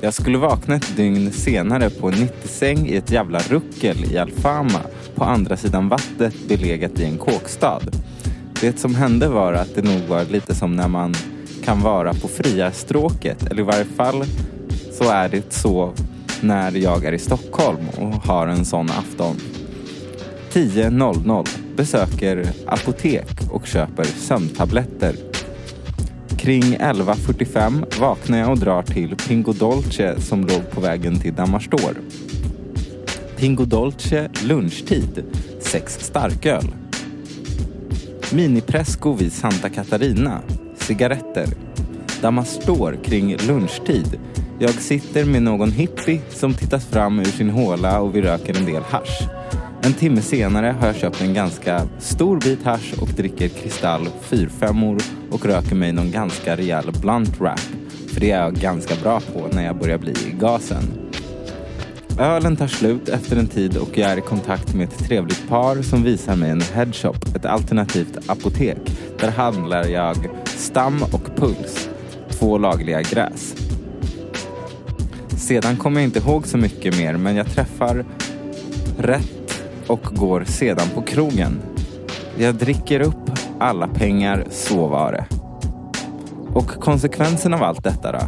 Jag skulle vakna ett dygn senare på en 90-säng i ett jävla ruckel i Alfama på andra sidan vattnet beläget i en kåkstad. Det som hände var att det nog var lite som när man kan vara på Friarstråket, eller i varje fall så är det så när jag är i Stockholm och har en sån afton. 10.00 besöker apotek och köper sömntabletter Kring 11.45 vaknar jag och drar till Pingo Dolce som låg på vägen till Damastor. Pingo Dolce lunchtid, sex starköl. Minipresco vid Santa Catarina, cigaretter. Damastor kring lunchtid. Jag sitter med någon hippie som tittar fram ur sin håla och vi röker en del hasch. En timme senare har jag köpt en ganska stor bit hasch och dricker kristall 4-5 och röker mig någon ganska rejäl blunt wrap. För det är jag ganska bra på när jag börjar bli i gasen. Ölen tar slut efter en tid och jag är i kontakt med ett trevligt par som visar mig en headshop, ett alternativt apotek. Där handlar jag stam och puls, två lagliga gräs. Sedan kommer jag inte ihåg så mycket mer men jag träffar rätt och går sedan på krogen. Jag dricker upp alla pengar, så var det. Och konsekvensen av allt detta då?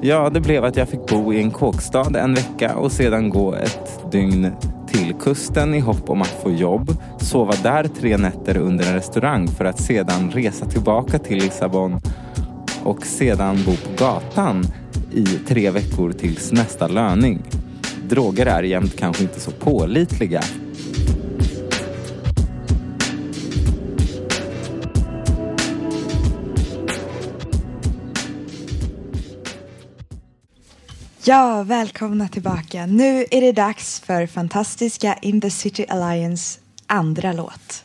Ja, det blev att jag fick bo i en kåkstad en vecka och sedan gå ett dygn till kusten i hopp om att få jobb, sova där tre nätter under en restaurang för att sedan resa tillbaka till Lissabon och sedan bo på gatan i tre veckor tills nästa löning. Droger är jämt kanske inte så pålitliga Ja, välkomna tillbaka. Nu är det dags för fantastiska In the City Alliance andra låt.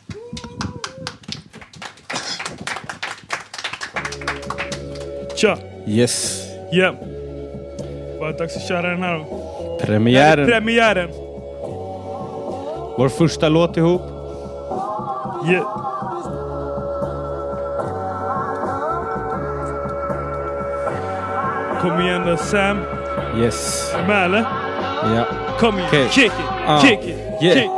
Tja! Yes. Yeah. Var det dags att köra den här då? Premiären. Premiären! Vår första låt ihop. Yeah. Kom igen då Sam. Yes. Är du med eller? Ja. Kom igen, Okej. kick it, Ah. kick it, Yeah. kick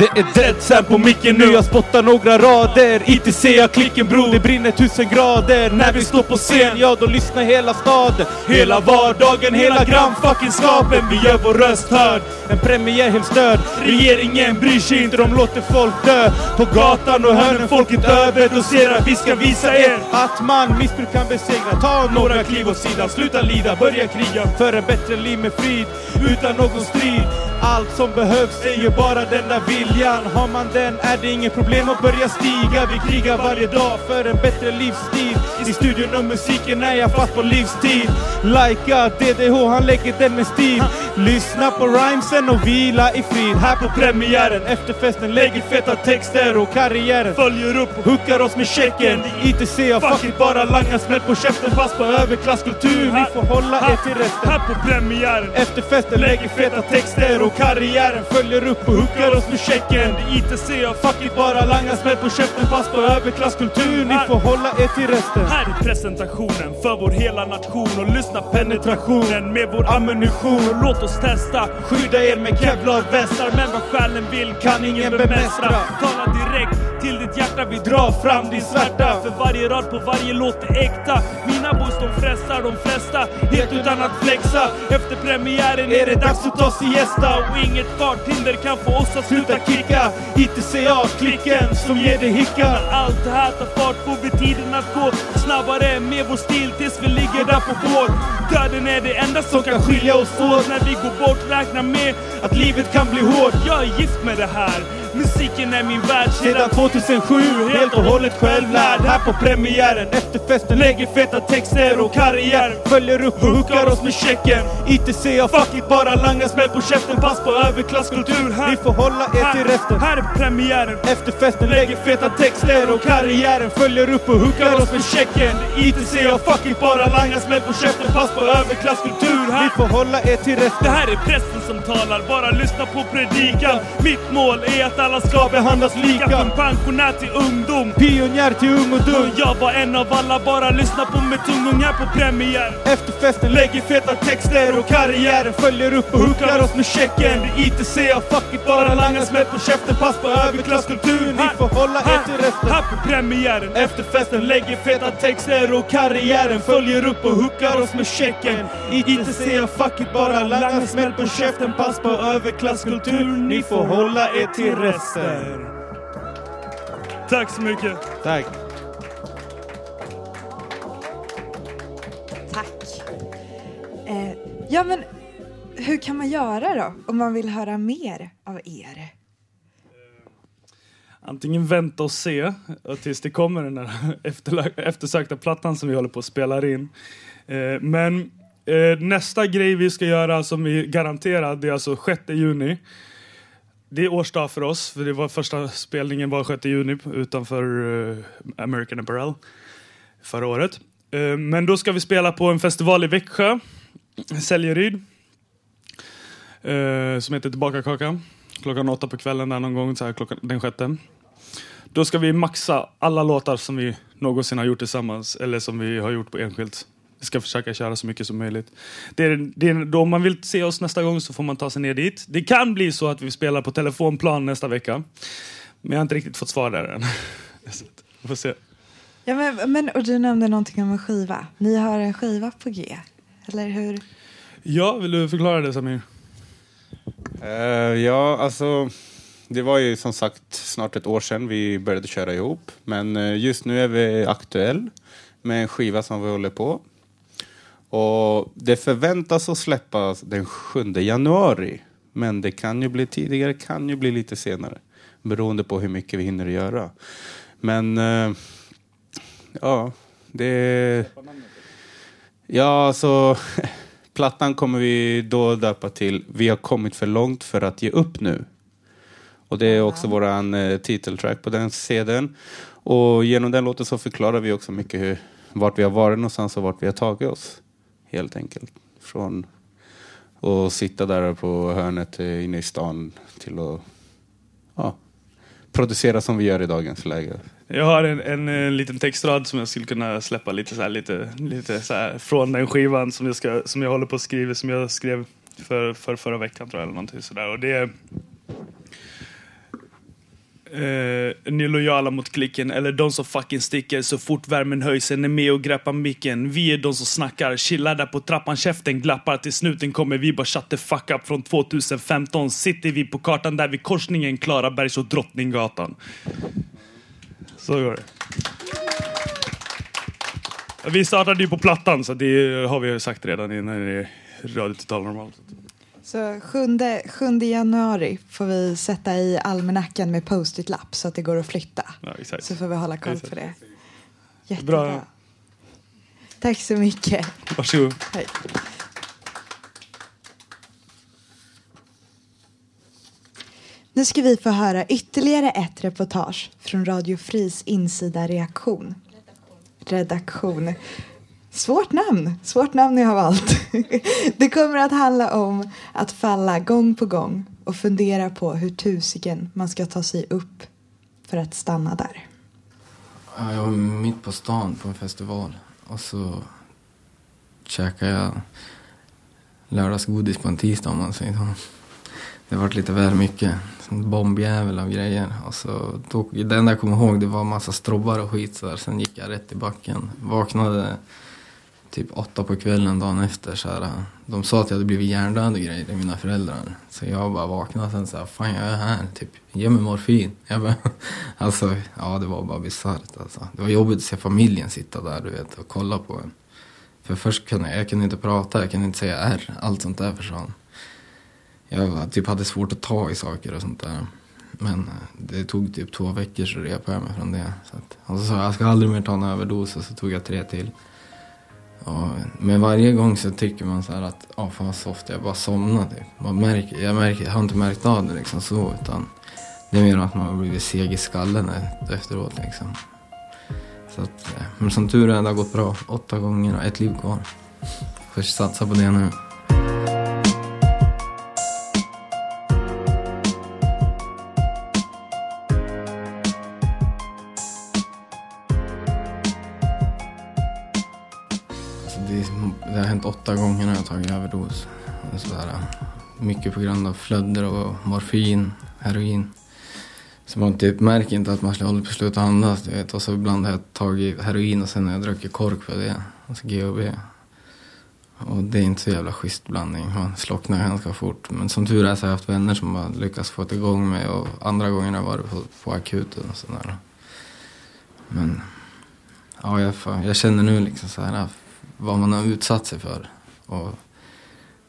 Det är Dead Sam på micken nu, jag spottar några rader. ITC jag klicken bror, det brinner tusen grader. När vi står på scen, ja då lyssnar hela staden. Hela vardagen, hela grannfuckingskapen Vi gör vår röst hörd, en premiär helt störd. Regeringen bryr sig inte, de låter folk dö. På gatan och hörnen, folket överdoserar. Vi ska visa er att man missbruk kan besegra. Ta några kliv åt sidan, sluta lida, börja kriga. För en bättre liv med frid, utan någon strid allt som behövs är ju bara den där viljan. Har man den är det inget problem att börja stiga. Vi krigar varje dag för en bättre livsstil. I studion och musiken är jag fast på livstid. Lika DDH, han lägger den med stil. Lyssna på rhymesen och vila i frid. Här på premiären, efterfesten lägger feta texter och karriären. Följer upp och hookar oss med checken. ITC har fuck it. bara langar smäll på käften. Fast på överklasskultur, ni får hålla er till resten. Här på premiären. Efterfesten lägger feta texter och karriären följer upp och hookar oss med checken. ITC har fuck it bara langar smäll på käften Fast på överklasskultur, ni får hålla er till resten. Här är presentationen för vår hela nation. Och lyssna penetrationen med vår ammunition. Och låt oss testa Skydda er med kevlarvästar men vad själen vill kan ingen bemästra. Tala direkt till ditt hjärta vi drar fram din svärta För varje rad på varje låt är äkta. Mina boys de frestar de flesta helt utan att flexa. Efter premiären är det dags att ta siesta och inget farthinder kan få oss att sluta kicka. ITCA-klicken som ger dig hicka. När allt det här tar fart får vi tiden att gå snabbare med vår stil tills vi ligger där på vår. Döden är det enda som kan skilja oss åt. När vi går bort Räkna med att livet kan bli hårt. Jag är gift med det här. Musiken är min värld Sedan 2007, helt och hållet självlärd. Här på premiären, efterfesten Lägger feta texter och karriär. Följer upp och hookar oss med checken. ITC har fuck it, bara langar smäll på käften. Pass på överklasskultur. Här Ni får hålla er till resten. Här är premiären. Efterfesten lägger feta texter och karriären. Följer upp och hookar oss med checken. ITC har fuck it, bara langar smäll på käften. Pass på överklasskultur. Här Ni får hålla er till resten. Det här är prästen som talar, bara lyssna på predikan. Mitt mål är att alla ska behandlas lika. Från pensionär till ungdom. Pionjär till ung och dum. Jag var en av alla, bara lyssna på mig tungung här på premiär Efterfesten lägger feta texter och karriären. Följer upp och hookar oss med checken. ITC har fuck it, bara langar smäll på käften. Pass på överklasskultur, ni får hålla er till resten. Här på premiären. Efterfesten lägger feta texter och karriären. Följer upp och hookar oss med checken. ITC har fuck it, bara langar smäll på käften Pass på överklasskultur, ni får hålla er till resten Tack så mycket. Tack. Tack. Eh, ja, men hur kan man göra då om man vill höra mer av er? Antingen vänta och se eh, tills det kommer den där efterla- eftersökta plattan som vi håller på att spela in. Eh, Men eh, nästa grej vi ska göra som vi garanterar, det är alltså 6 juni. Det är årsdag för oss, för det var första spelningen var 6 juni utanför eh, American Apparel förra året. Eh, Men då ska vi spela på en festival i Växjö, Säljeryd, eh, som heter Tillbaka kaka. Klockan åtta på kvällen där någon gång, så här klockan, den sjätte. Då ska vi maxa alla låtar som vi någonsin har gjort tillsammans eller som vi har gjort på enskilt. Vi ska försöka köra så mycket som möjligt. Det är, det är, då om man vill se oss nästa gång så får man ta sig ner dit. Det kan bli så att vi spelar på telefonplan nästa vecka. Men jag har inte riktigt fått svar där än. Vi får se. Ja, men, men, och du nämnde någonting om en skiva. Ni har en skiva på G, eller hur? Ja, vill du förklara det Samir? Eh, ja, alltså det var ju som sagt snart ett år sedan vi började köra ihop. Men eh, just nu är vi aktuell med en skiva som vi håller på. Och det förväntas att släppas den 7 januari. Men det kan ju bli tidigare, kan ju bli lite senare. Beroende på hur mycket vi hinner göra. Men eh, ja, det... Ja, alltså plattan kommer vi då döpa till Vi har kommit för långt för att ge upp nu. Och det är också våran eh, titeltrack på den CDn. Och genom den låten så förklarar vi också mycket hur, vart vi har varit någonstans och vart vi har tagit oss. Helt enkelt. Från att sitta där på hörnet inne i stan till att ja, producera som vi gör i dagens läge. Jag har en, en, en, liten textrad som jag skulle kunna släppa lite, så här, lite, lite så här, från den skivan som jag, ska, som jag håller på att skriva, som jag skrev för, för förra veckan tror jag. Eller någonting sådär. Och det Uh, ni är lojala mot klicken, eller de som fucking sticker så fort värmen höjs. Är med och greppar micken. Vi är de som snackar, chillar där på trappan, käften glappar. Till snuten kommer vi bara shut the fuck up. Från 2015 sitter vi på kartan där vid korsningen Klarabergs och Drottninggatan. Så går det. Vi startade ju på plattan, så det har vi sagt redan innan i Radio Total så 7, 7 januari får vi sätta i almanackan med post-it-lapp så att det går att flytta. Ja, exakt. Så får vi hålla koll Exakt. på det. Jättebra. Bra. Tack så mycket. Varsågod. Hej. Nu ska vi få höra ytterligare ett reportage från Radio Fris insida reaktion. Redaktion. Svårt namn. Svårt namn jag har valt. Det kommer att handla om att falla gång på gång och fundera på hur tusiken man ska ta sig upp för att stanna där. Jag var mitt på stan på en festival och så käkade jag lördagsgodis på en tisdag om man säger så. Det var lite väl mycket. En bombjävel av grejer. Och så tog, det enda jag kommer ihåg det var massa strobbar och skit så där. Sen gick jag rätt i backen. Vaknade typ åtta på kvällen dagen efter. Så här, de sa att jag hade blivit hjärndöd och grejer, mina föräldrar. Så jag bara vaknade sen så här, fan jag är här, typ, ge mig morfin. Jag bara, alltså, ja det var bara bisarrt alltså. Det var jobbigt att se familjen sitta där du vet och kolla på en. För först kunde jag, jag kunde inte prata, jag kunde inte säga R, allt sånt där försvann. Jag typ hade svårt att ta i saker och sånt där. Men eh, det tog typ två veckor så repade jag mig från det. Så att, och så sa jag, jag ska aldrig mer ta en överdos och så tog jag tre till. Ja, men varje gång så tycker man så här att, ja fan vad soft, jag bara somnar typ. Man märker, jag, märker, jag har inte märkt av det liksom så utan det är mer att man har blivit seg i skallen efteråt liksom. Så att, eh, men som tur är, det har gått bra. Åtta gånger och ett liv kvar. Får satsa på det nu. Sådär. Mycket på grund av flödder och morfin, heroin. Så man typ märker inte att man håller på att sluta andas. Du vet. Och så ibland har jag tagit heroin och sen har jag druckit kork för det. Alltså GHB. Och det är inte så jävla schysst blandning. Man slocknar ganska fort. Men som tur är så har jag haft vänner som har lyckats få det igång mig. Och andra gånger har jag varit på, på akuten och sådär. Men ja, jag, jag känner nu liksom så här vad man har utsatt sig för. Och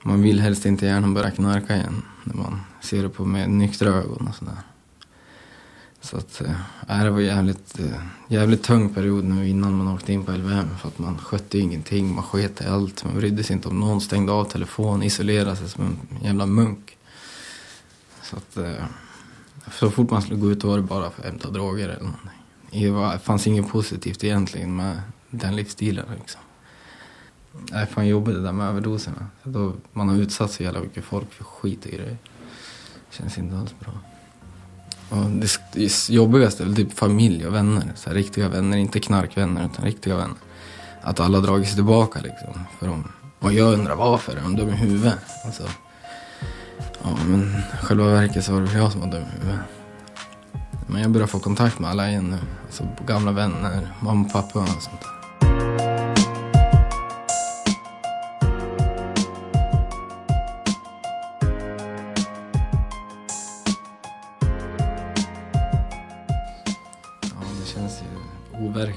man vill helst inte gärna börja knarka igen när man ser det på med nyktra ögon och sådär. Så att, äh, det var jävligt, äh, jävligt tung period nu innan man åkte in på LVM för att man skötte ju ingenting, man sket i allt, man brydde sig inte om någon, stängde av telefon, isolerade sig som en jävla munk. Så att, äh, så fort man skulle gå ut var det bara för att hämta droger eller någonting. Det var- det fanns inget positivt egentligen med den livsstilen liksom. Det är fan jobbigt det där med överdoserna. Då man har utsatt så jävla mycket folk för skit och grejer. Känns inte alls bra. Och det, det jobbigaste är väl typ familj och vänner. Så här, riktiga vänner, inte knarkvänner utan riktiga vänner. Att alla dragit sig tillbaka liksom. För de, och jag undrar varför, är de dum i huvudet? Alltså, ja men själva verket så var det väl jag som var dum i huvudet. Men jag börjar få kontakt med alla igen nu. Alltså gamla vänner, mamma och pappa och sånt där.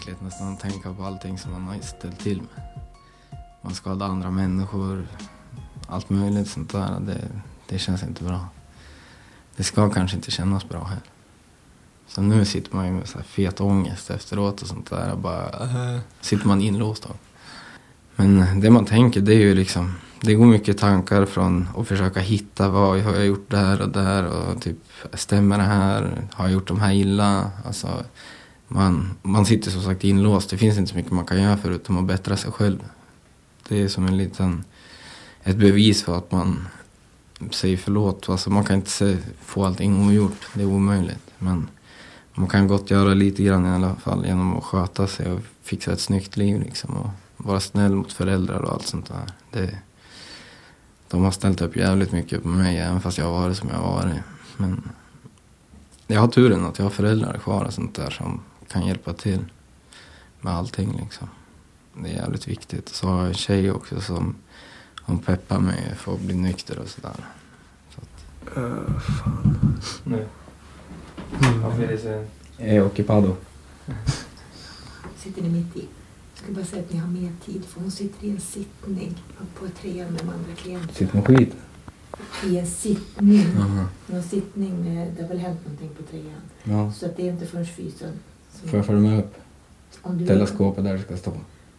Overkligt nästan att tänka på allting som man har ställt till med. Man skadar andra människor, allt möjligt sånt där. Det, det känns inte bra. Det ska kanske inte kännas bra här. Så nu sitter man ju med så här fet ångest efteråt och sånt där. Bara, äh, sitter man inlåst då. Men det man tänker det är ju liksom, det går mycket tankar från att försöka hitta vad har jag gjort där och där och typ stämmer det här? Har jag gjort de här illa? Alltså, man, man sitter som sagt inlåst. Det finns inte så mycket man kan göra förutom att bättra sig själv. Det är som en liten, ett bevis för att man säger förlåt. Alltså man kan inte få allting ogjort. Det är omöjligt. Men man kan gott göra lite grann i alla fall genom att sköta sig och fixa ett snyggt liv liksom. Och vara snäll mot föräldrar och allt sånt där. Det, de har ställt upp jävligt mycket på mig även fast jag har varit som jag har varit. Men jag har turen att jag har föräldrar kvar och sånt där som kan hjälpa till med allting liksom. Det är jävligt viktigt. Så har jag en tjej också som hon peppar mig för att bli nykter och sådär. Så att... Uh, fan. Nu. Mm. Varför är occupado. Sitter ni mitt i? Jag ska bara säga att ni har mer tid för hon sitter i en sittning på trean med de andra klienterna. Sitter med skit? I en sittning. Aha. Någon sittning, eh, det har väl hänt någonting på trean. Ja. Så att det är inte förrän fysen. Som- Får jag följa med upp? Du Ställa skåpet där det ska stå.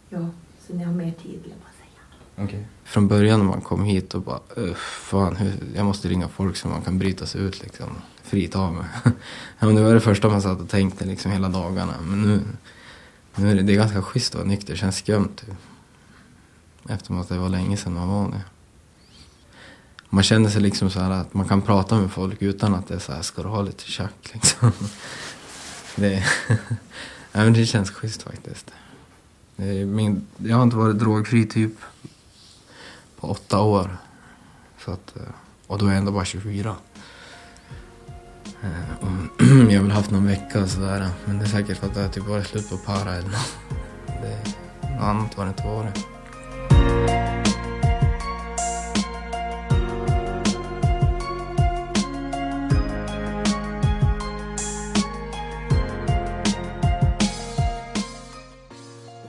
Ja, så ni har mer tid vill jag bara säga. Okej. Från början när man kom hit och bara, "Öh, fan, hur, jag måste ringa folk så man kan bryta sig ut liksom. Frita mig. ja, men det var det första man satt och tänkte liksom hela dagarna. Men nu, nu är det, det är ganska schysst att vara nykter, det känns skumt. Typ. Eftersom att det var länge sedan man var det. Man känner sig liksom så här att man kan prata med folk utan att det är så här, ska du ha lite tjack liksom det, ja, men det känns schysst faktiskt. Det min, jag har inte varit drogfri typ på åtta år. Så att, eh, och då är jag ändå bara 24. Eh, och jag har väl haft någon vecka och sådär. Men det är säkert för att det har typ varit slut på para eller något. Det, något annat har det inte varit.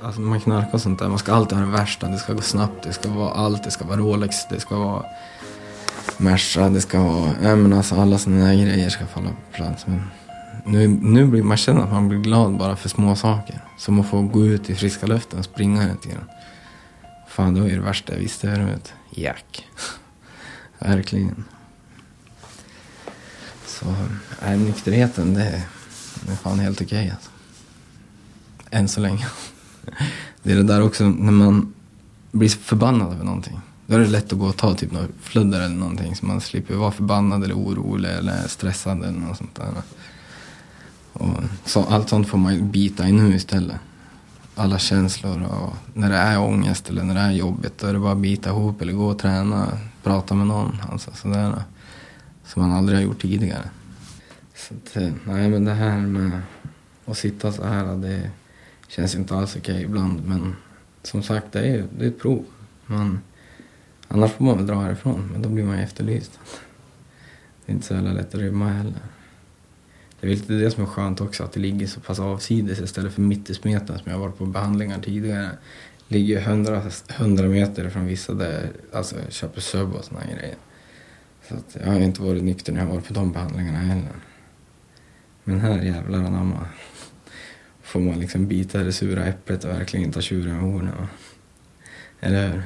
Alltså när man knarkar och sånt där, man ska alltid ha det värsta. Det ska gå snabbt, det ska vara allt. Det ska vara Rolex, det ska vara Merca, det ska vara... Ja men alltså alla sådana där grejer ska falla på plats. Men nu, nu blir man känner att man blir glad bara för små saker. Som att få gå ut i friska luften och springa lite grann. Fan, det var ju det värsta jag visste förut. Jack. Verkligen. Så, nej, nykterheten det, är- det är fan helt okej alltså. Än så länge. Det är det där också när man blir förbannad över någonting. Då är det lätt att gå och ta typ några fludder eller någonting så man slipper vara förbannad eller orolig eller stressad eller något sånt där. Och så, allt sånt får man ju bita i nu istället. Alla känslor och när det är ångest eller när det är jobbigt då är det bara att bita ihop eller gå och träna, prata med någon. Alltså sådär. Som man aldrig har gjort tidigare. Så att, eh, nej men det här med att sitta så här det känns inte alls okej ibland. Men som sagt det är ju det är ett prov. Man, annars får man väl dra härifrån men då blir man ju efterlyst. Det är inte så jävla lätt att rymma heller. Det är väl lite det som är skönt också, att det ligger så pass avsides istället för mitt i smeten som jag varit på behandlingar tidigare. Ligger hundra, hundra meter från vissa där, alltså köper sub och såna grejer. Så att jag har inte varit nykter när jag varit på de behandlingarna heller. Men här jävlar anamma. Får man liksom bita det sura äpplet och verkligen ta tjuren med hornen. Eller hur?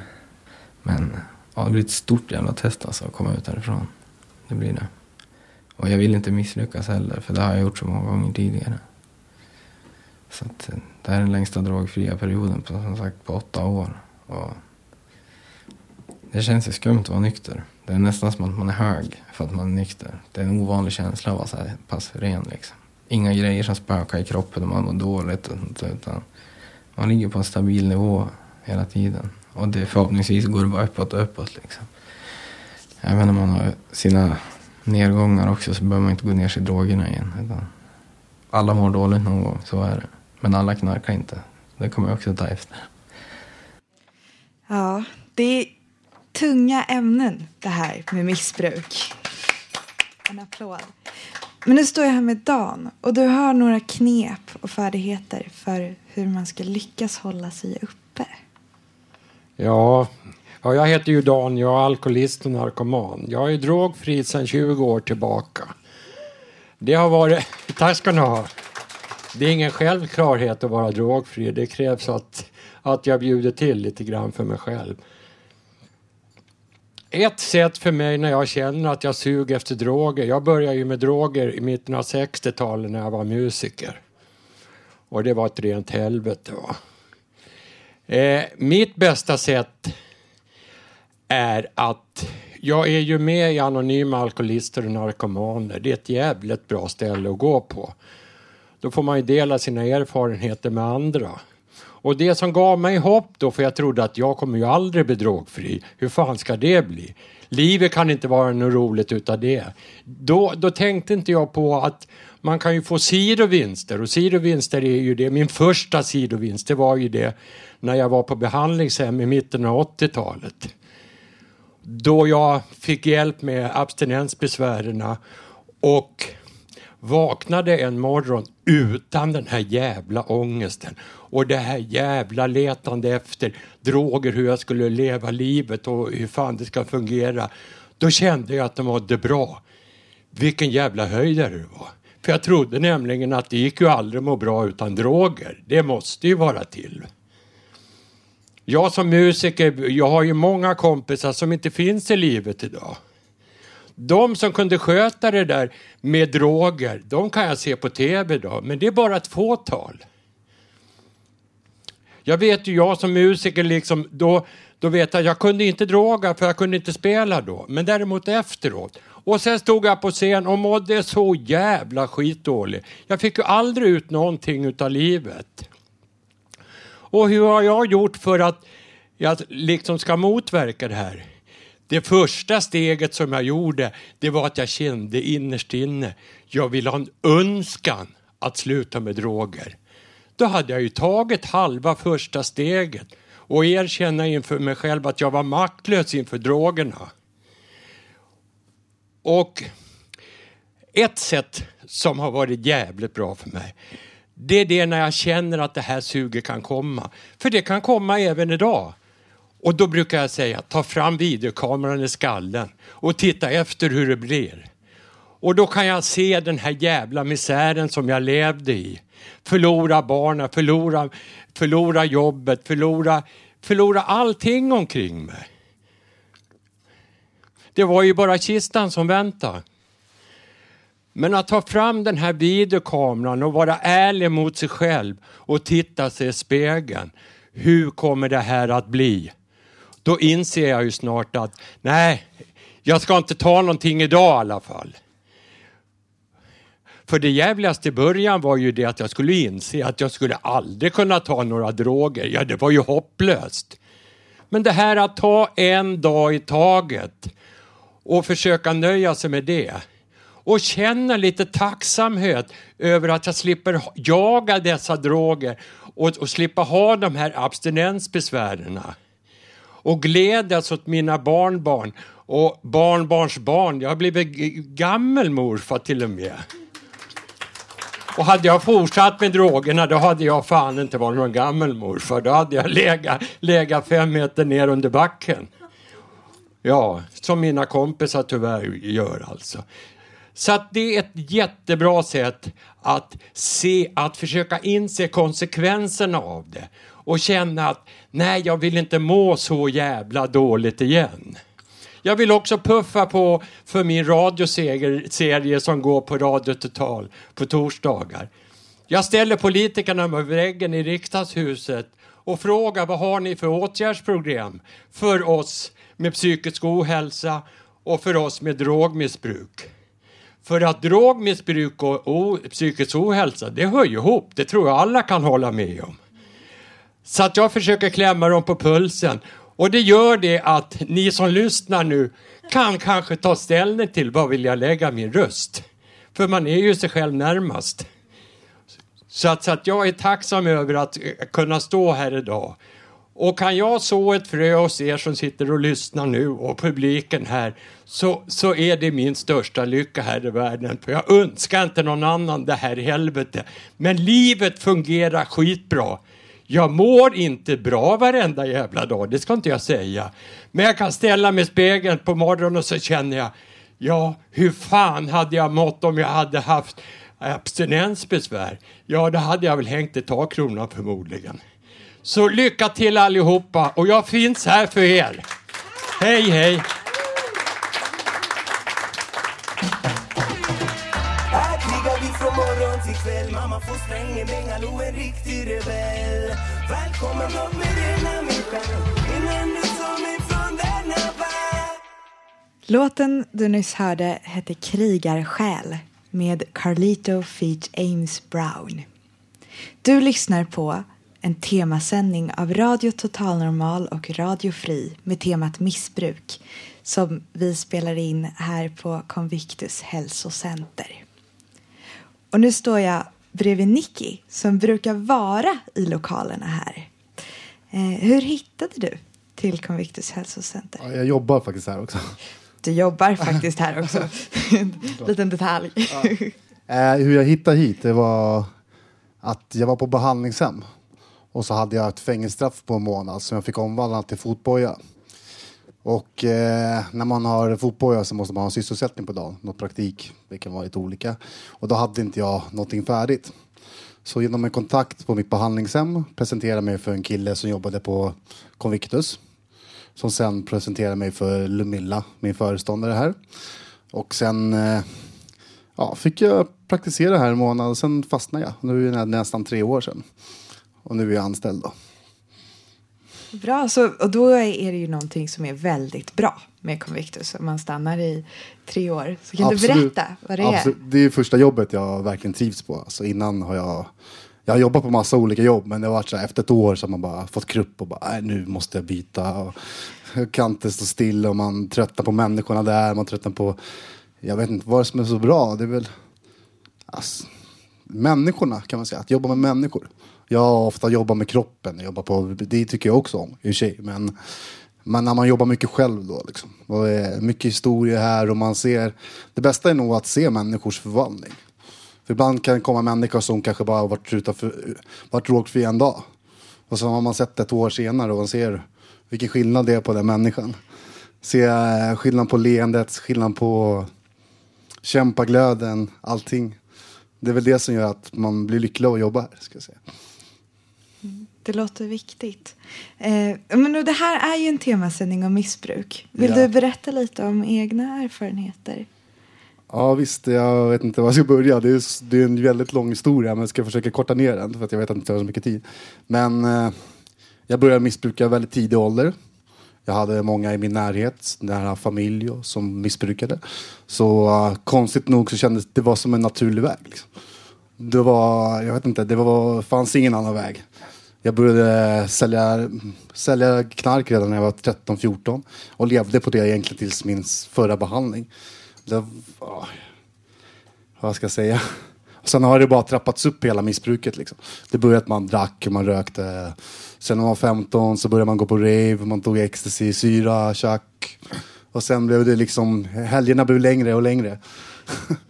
Men ja, det blir ett stort jävla test alltså att komma ut härifrån. Det blir det. Och jag vill inte misslyckas heller, för det har jag gjort så många gånger tidigare. Så att, eh, det här är den längsta drogfria perioden på, som sagt, på åtta år. Och det känns ju skumt att vara nykter. Det är nästan som att man är hög för att man är nykter. Det är en ovanlig känsla att vara så här pass ren liksom. Inga grejer som spökar i kroppen och man mår dåligt och sånt, utan man ligger på en stabil nivå hela tiden. Och det, förhoppningsvis går det bara uppåt och uppåt liksom. Även om man har sina nedgångar också så behöver man inte gå ner sig i drogerna igen. Utan alla mår dåligt någon gång, så är det. Men alla knarkar inte. Det kommer jag också ta efter. Ja, det är tunga ämnen det här med missbruk. En applåd. Men nu står jag här med Dan och du har några knep och färdigheter för hur man ska lyckas hålla sig uppe. Ja, ja, jag heter ju Dan, jag är alkoholist och narkoman. Jag är drogfri sedan 20 år tillbaka. Det har varit... Tack ska ni ha. Det är ingen självklarhet att vara drogfri. Det krävs att, att jag bjuder till lite grann för mig själv. Ett sätt för mig när jag känner att jag suger efter droger. Jag började ju med droger i mitten av 60-talet när jag var musiker. Och det var ett rent helvete. Va? Eh, mitt bästa sätt är att jag är ju med i Anonyma Alkoholister och Narkomaner. Det är ett jävligt bra ställe att gå på. Då får man ju dela sina erfarenheter med andra. Och det som gav mig hopp då, för jag trodde att jag kommer ju aldrig bli drogfri. Hur fan ska det bli? Livet kan inte vara något roligt utav det. Då, då tänkte inte jag på att man kan ju få sidovinster och sidovinster är ju det. Min första sidovinst det var ju det när jag var på behandlingshem i mitten av 80-talet. Då jag fick hjälp med abstinensbesvären och vaknade en morgon utan den här jävla ångesten och det här jävla letande efter droger, hur jag skulle leva livet och hur fan det ska fungera. Då kände jag att det mådde bra. Vilken jävla höjdare det var. För jag trodde nämligen att det gick ju aldrig att må bra utan droger. Det måste ju vara till. Jag som musiker, jag har ju många kompisar som inte finns i livet idag. De som kunde sköta det där med droger, de kan jag se på tv idag, men det är bara ett fåtal. Jag vet ju, jag som musiker, liksom, då, då vet jag att jag kunde inte droga för jag kunde inte spela då, men däremot efteråt. Och sen stod jag på scen och mådde så jävla skitdålig. Jag fick ju aldrig ut någonting utav livet. Och hur har jag gjort för att jag liksom ska motverka det här? Det första steget som jag gjorde, det var att jag kände innerst inne, jag vill ha en önskan att sluta med droger. Då hade jag ju tagit halva första steget och erkänna inför mig själv att jag var maktlös inför drogerna. Och ett sätt som har varit jävligt bra för mig, det är det när jag känner att det här suget kan komma. För det kan komma även idag. Och då brukar jag säga, ta fram videokameran i skallen och titta efter hur det blir. Och då kan jag se den här jävla misären som jag levde i. Förlora barnen, förlora, förlora jobbet, förlora, förlora allting omkring mig. Det var ju bara kistan som väntade. Men att ta fram den här videokameran och vara ärlig mot sig själv och titta sig i spegeln. Hur kommer det här att bli? Då inser jag ju snart att nej, jag ska inte ta någonting idag i alla fall. För det jävligaste i början var ju det att jag skulle inse att jag skulle aldrig kunna ta några droger. Ja, det var ju hopplöst. Men det här att ta en dag i taget och försöka nöja sig med det och känna lite tacksamhet över att jag slipper jaga dessa droger och, och slippa ha de här abstinensbesvären. Och glädjas åt mina barnbarn och barnbarns barn. Jag har blivit gammelmorfar till och med. Och hade jag fortsatt med drogerna då hade jag fan inte varit någon gammelmorfar. Då hade jag legat, legat fem meter ner under backen. Ja, som mina kompisar tyvärr gör alltså. Så att det är ett jättebra sätt att se, att försöka inse konsekvenserna av det och känna att nej, jag vill inte må så jävla dåligt igen. Jag vill också puffa på för min radioserie som går på Radio Total på torsdagar. Jag ställer politikerna med väggen i riksdagshuset och frågar vad har ni för åtgärdsprogram för oss med psykisk ohälsa och för oss med drogmissbruk. För att drogmissbruk och psykisk ohälsa, det hör ju ihop. Det tror jag alla kan hålla med om. Så att jag försöker klämma dem på pulsen. Och det gör det att ni som lyssnar nu kan kanske ta ställning till var vill jag lägga min röst. För man är ju sig själv närmast. Så att, så att jag är tacksam över att eh, kunna stå här idag. Och kan jag så ett frö hos er som sitter och lyssnar nu och publiken här så, så är det min största lycka här i världen. För jag önskar inte någon annan det här helvetet. Men livet fungerar skitbra. Jag mår inte bra varenda jävla dag, det ska inte jag säga. Men jag kan ställa mig i spegeln på morgonen och så känner jag, ja, hur fan hade jag mått om jag hade haft abstinensbesvär? Ja, då hade jag väl hängt i takkronan förmodligen. Så lycka till allihopa och jag finns här för er. Hej, hej! Här krigar vi från morgon till kväll Mamma får strängen, Bengalo en Kommer bort med dina mission Innan du tar mig från denna värld Låten du nyss hörde hette Krigarsjäl med Carlito feat. Ames Brown. Du lyssnar på en temasändning av Radio Total Normal och Radio Fri med temat missbruk som vi spelar in här på Convictus hälsocenter. Och nu står jag bredvid Nicky som brukar vara i lokalerna här. Eh, hur hittade du till Convictus hälsocenter? Ja, Jag jobbar faktiskt här också. Du jobbar faktiskt här också. Liten detalj. Eh, hur jag hittade hit, det var att jag var på behandlingshem. Och så hade jag ett fängelsestraff på en månad som jag fick omvandla till fotboja. Och eh, när man har fotboja så måste man ha en sysselsättning på dagen, något praktik, det kan vara lite olika. Och då hade inte jag någonting färdigt. Så genom en kontakt på mitt behandlingshem presenterade mig för en kille som jobbade på Convictus. Som sen presenterade mig för Lumilla, min föreståndare här. Och sen eh, ja, fick jag praktisera här en månad och sen fastnade jag. Nu är det nästan tre år sedan. Och nu är jag anställd då. Bra, så, och då är det ju någonting som är väldigt bra med Convictus. Om man stannar i tre år. Så kan du Absolut. berätta vad det Absolut. Det är första jobbet jag verkligen trivs på. Alltså innan har jag jag har jobbat på massa olika jobb men det har varit så här, efter ett år så har man bara fått krupp och bara "Nej, nu måste jag byta. Och jag kan inte stå still och man tröttnar på människorna där. Man tröttnar på, jag vet inte vad som är så bra. Det är väl alltså, människorna kan man säga. Att jobba med människor. Jag har ofta jobbat med kroppen. Jag jobbar på, det tycker jag också om i och för sig. Men, men när man jobbar mycket själv då liksom. Och är mycket historia här och man ser. Det bästa är nog att se människors förvandling. För ibland kan det komma människor som kanske bara har varit, utanför, varit drogfri en dag. Och så har man sett ett år senare och man ser vilken skillnad det är på den människan. Se eh, skillnad på leendet, skillnad på kämpaglöden, allting. Det är väl det som gör att man blir lycklig att jobba här. Ska jag säga. Det låter viktigt. Eh, men det här är ju en temasändning om missbruk. Vill Ja. du berätta lite om egna erfarenheter? Ja visst, jag vet inte var jag ska börja. Det är, det är en väldigt lång historia men jag ska försöka korta ner den för att jag vet att jag inte har så mycket tid. Men eh, jag började missbruka väldigt tidig ålder. Jag hade många i min närhet, nära familj och, som missbrukade. Så eh, konstigt nog så kändes det var som en naturlig väg. Liksom. Det var, jag vet inte, det var, fanns ingen annan väg. Jag började sälja, sälja knark redan när jag var 13-14 och levde på det egentligen tills min förra behandling. Det, ja, ah, vad ska jag säga? Och sen har det bara trappats upp hela missbruket. Liksom. Det började att man drack och man rökte. Sen när man var 15 så började man gå på rave, man tog ecstasy, syra, tjack. Och sen blev det liksom, helgerna blev längre och längre.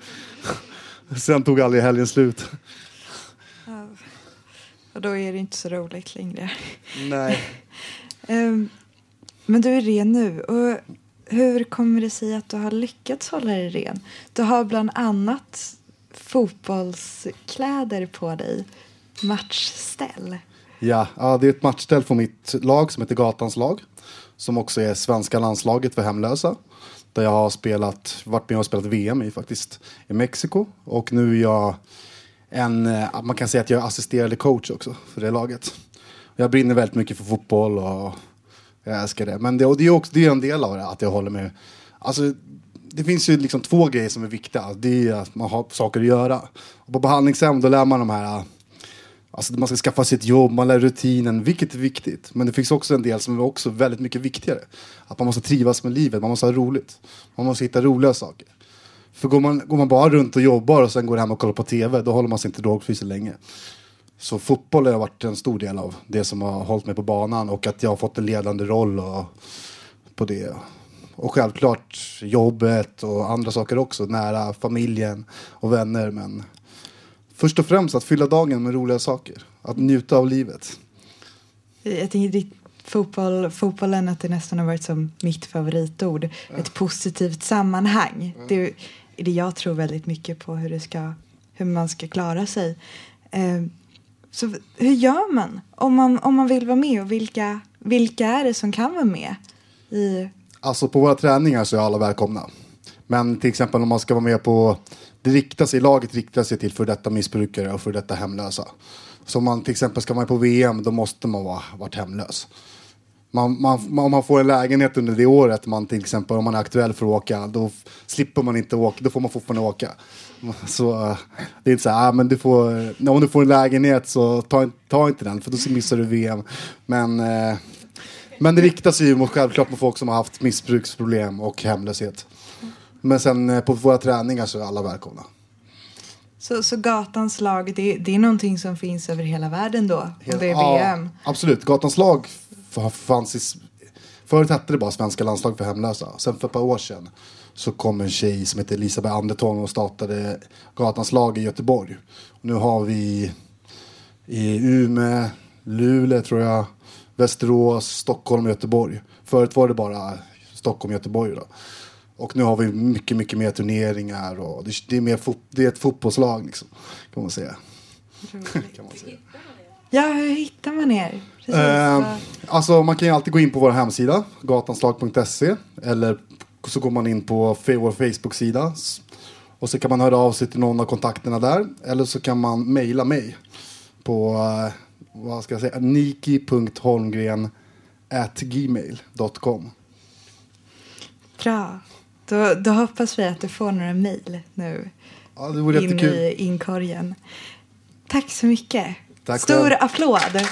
sen tog aldrig helgen slut. Och då är det inte så roligt längre. Nej. Ehm, men du är ren nu. Och hur kommer det sig att du har lyckats hålla dig ren? Du har bland annat fotbollskläder på dig. Matchställ. Ja, det är ett matchställ för mitt lag som heter Gatans lag. Som också är svenska landslaget för hemlösa. Där jag har spelat, varit med och spelat VM i faktiskt. I Mexiko. Och nu är jag en, eh, man kan säga att jag är assisterande coach också för det laget. Jag brinner väldigt mycket för fotboll och jag älskar det. Men det, och det är också det är en del av det, att jag håller med. Alltså, det finns ju liksom två grejer som är viktiga. Alltså, det är att man har saker att göra. Och på behandlingshem då lär man de här Alltså man ska skaffa sig ett jobb, man lär rutinen, vilket är viktigt. Men det finns också en del som är också väldigt mycket viktigare. Att man måste trivas med livet, man måste ha roligt. Man måste hitta roliga saker. För går man, går man bara runt och jobbar och sen går hem och kollar på tv, då håller man sig inte drogfri så länge. Så fotboll har varit en stor del av det som har hållit mig på banan och att jag har fått en ledande roll och, på det. Och självklart jobbet och andra saker också, nära familjen och vänner. Men först och främst att fylla dagen med roliga saker. Att njuta av livet. Jag tänker ditt fotboll, fotbollen att det nästan har varit som mitt favoritord. Ett positivt sammanhang. Det är det jag tror väldigt mycket på hur, det ska, hur man ska klara sig. Eh, så hur gör man om, man om man vill vara med och vilka, vilka är det som kan vara med? I, Alltså på våra träningar så är alla välkomna. Men till exempel om man ska vara med på, det riktar sig, laget riktar sig till för detta missbrukare och för detta hemlösa. Så om man till exempel ska vara med på VM då måste man vara varit hemlös. Man, man, man, om man får en lägenhet under det året, man till exempel om man är aktuell för att åka, då slipper man inte åka, då får man fortfarande åka. Så eh, det är inte så här, ah, men du får, om du får en lägenhet så ta, ta inte den för då missar du VM. Men, eh, men det riktar sig ju mot, självklart mot folk som har haft missbruksproblem och hemlöshet. Men sen eh, på våra träningar så är alla välkomna. Så, så gatans lag, det, det är någonting som finns över hela världen då? Om det är Ja, VM? absolut, Gatans lag fanns i... Förut hette det bara Svenska landslag för hemlösa. Sen för ett par år sedan så kom en tjej som heter Elisabeth Anderton och startade Gatans lag i Göteborg. Och nu har vi i Umeå, Luleå tror jag, Västerås, Stockholm och Göteborg. Förut var det bara Stockholm och Göteborg då. Och nu har vi mycket, mycket mer turneringar och det, det, är, mer fot, det är ett fotbollslag liksom, kan man säga. kan man säga. Ja, hur hittar man er? Eh, alltså man kan ju alltid gå in på vår hemsida, gatanslag.se. Eller så går man in på vår Facebook-sida. Och så kan man höra av sig till någon av kontakterna där. Eller så kan man mejla mig på, eh, vad ska jag säga, niki.holmgren gmail.com. Bra. Då, då hoppas vi att du får några mejl nu. Ja, det vore in jättekul. i inkorgen. Tack så mycket. Tack Stor själv. applåd.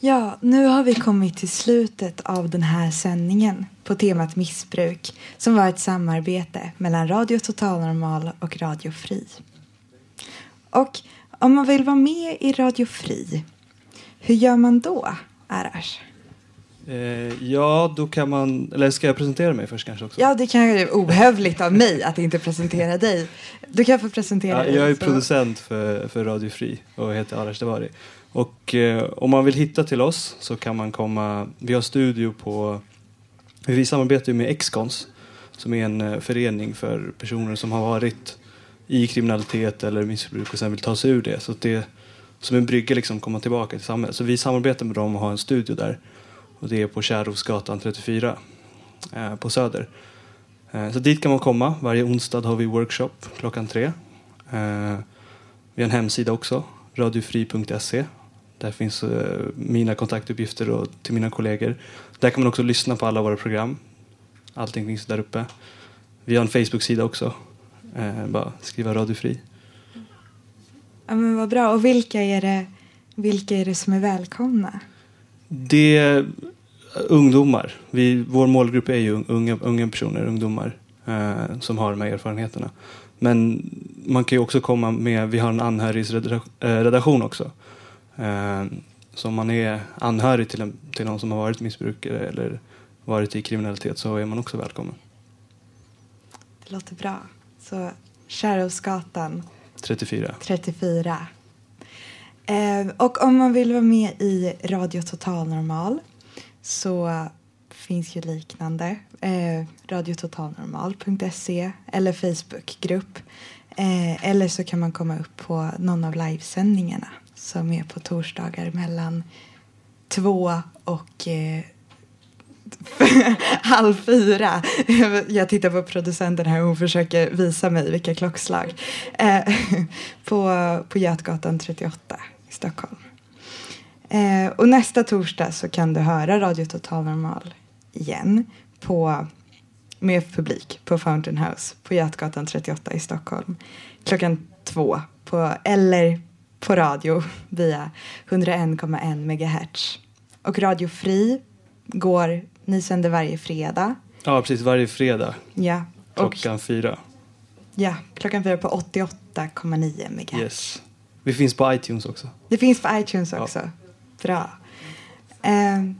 Ja, nu har vi kommit till slutet av den här sändningen på temat missbruk som var ett samarbete mellan Radio Total Normal och Radio Fri. Och om man vill vara med i Radio Fri, hur gör man då, Arash? Eh, ja, då kan man... Eller ska jag presentera mig först kanske också? Ja, det kan ju ohövligt av mig att inte presentera dig. Du kan få presentera Ja, dig. jag är så- producent för, för Radio Fri och heter Arash Devari. Och eh, om man vill hitta till oss så kan man komma... Vi har studio på... Vi samarbetar ju med Excons som är en eh, förening för personer som har varit i kriminalitet eller missbruk och sen vill ta sig ur det. Så att det är som en brygga liksom komma tillbaka till samhället. Så vi samarbetar med dem och har en studio där. Och det är på Kärrhovsgatan 34 eh, på Söder. Eh, så dit kan man komma. Varje onsdag har vi workshop klockan tre. Eh, vi har en hemsida också, radiofri.se. Där finns eh, mina kontaktuppgifter och till mina kollegor. Där kan man också lyssna på alla våra program. Allting finns där uppe. Vi har en Facebook-sida också. Eh, bara skriva radiofri. Ja, men vad bra. Och vilka är det, vilka är det som är välkomna? Det är ungdomar. Vi, vår målgrupp är ju unga, unga personer, ungdomar eh, som har de här erfarenheterna. Men man kan ju också komma med, vi har en anhörigsredaktion också. Eh, så om man är anhörig till, en, till någon som har varit missbrukare eller varit i kriminalitet så är man också välkommen. Det låter bra. Så Kärrhovsgatan 34. 34. Eh, och om man vill vara med i Radio Total Normal så finns ju liknande. Eh, radiototalnormal.se eller Facebookgrupp. Eh, eller så kan man komma upp på någon av livesändningarna som är på torsdagar mellan två och eh, halv fyra. Jag tittar på producenten här och hon försöker visa mig vilka klockslag. Eh, på, på Götgatan 38 i Stockholm. Eh, och nästa torsdag så kan du höra Radio Total Normal igen på, med publik på Fountain House på Götgatan 38 i Stockholm klockan två på, eller på radio via 101,1 megahertz. Och Radio Fri går, ni sänder varje fredag. Ja, precis. Varje fredag Ja, och klockan fyra. ja, klockan fyra på 88,9 megahertz. Yes. Vi finns på iTunes också. Det finns på iTunes också. Bra. Ehm,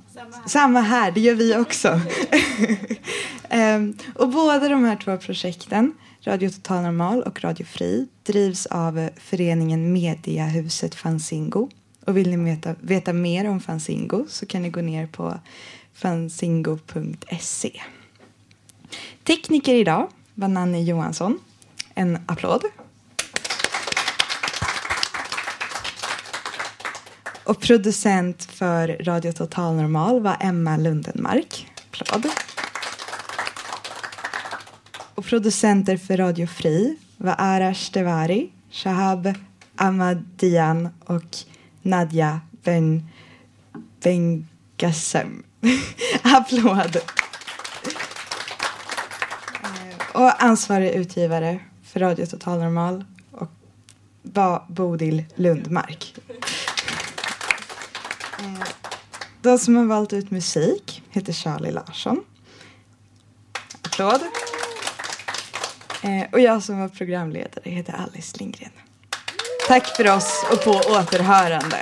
samma här, det gör vi också. Ehm, och båda de här två projekten, Radio Total Normal och Radio Fri, drivs av föreningen Mediahuset Fanzingo. Och vill ni veta, veta mer om Fanzingo så kan ni gå ner på fanzingo.se. Tekniker idag var Nanny Johansson. En applåd. Och producent för Radio Total Normal var Emma Lundenmark. Applåd. Och producenter för Radio Fri var Arash Devari, Shahab Ahmadian och Nadja Ben Bengasem. Applåd! Eh, och ansvarig utgivare för Radio Total Normal och var Bodil Lundmark. Eh, de som har valt ut musik heter Charlie Larsson. Applåd. Eh, och jag som var programledare heter Alice Lindgren. Tack för oss och på återhörande.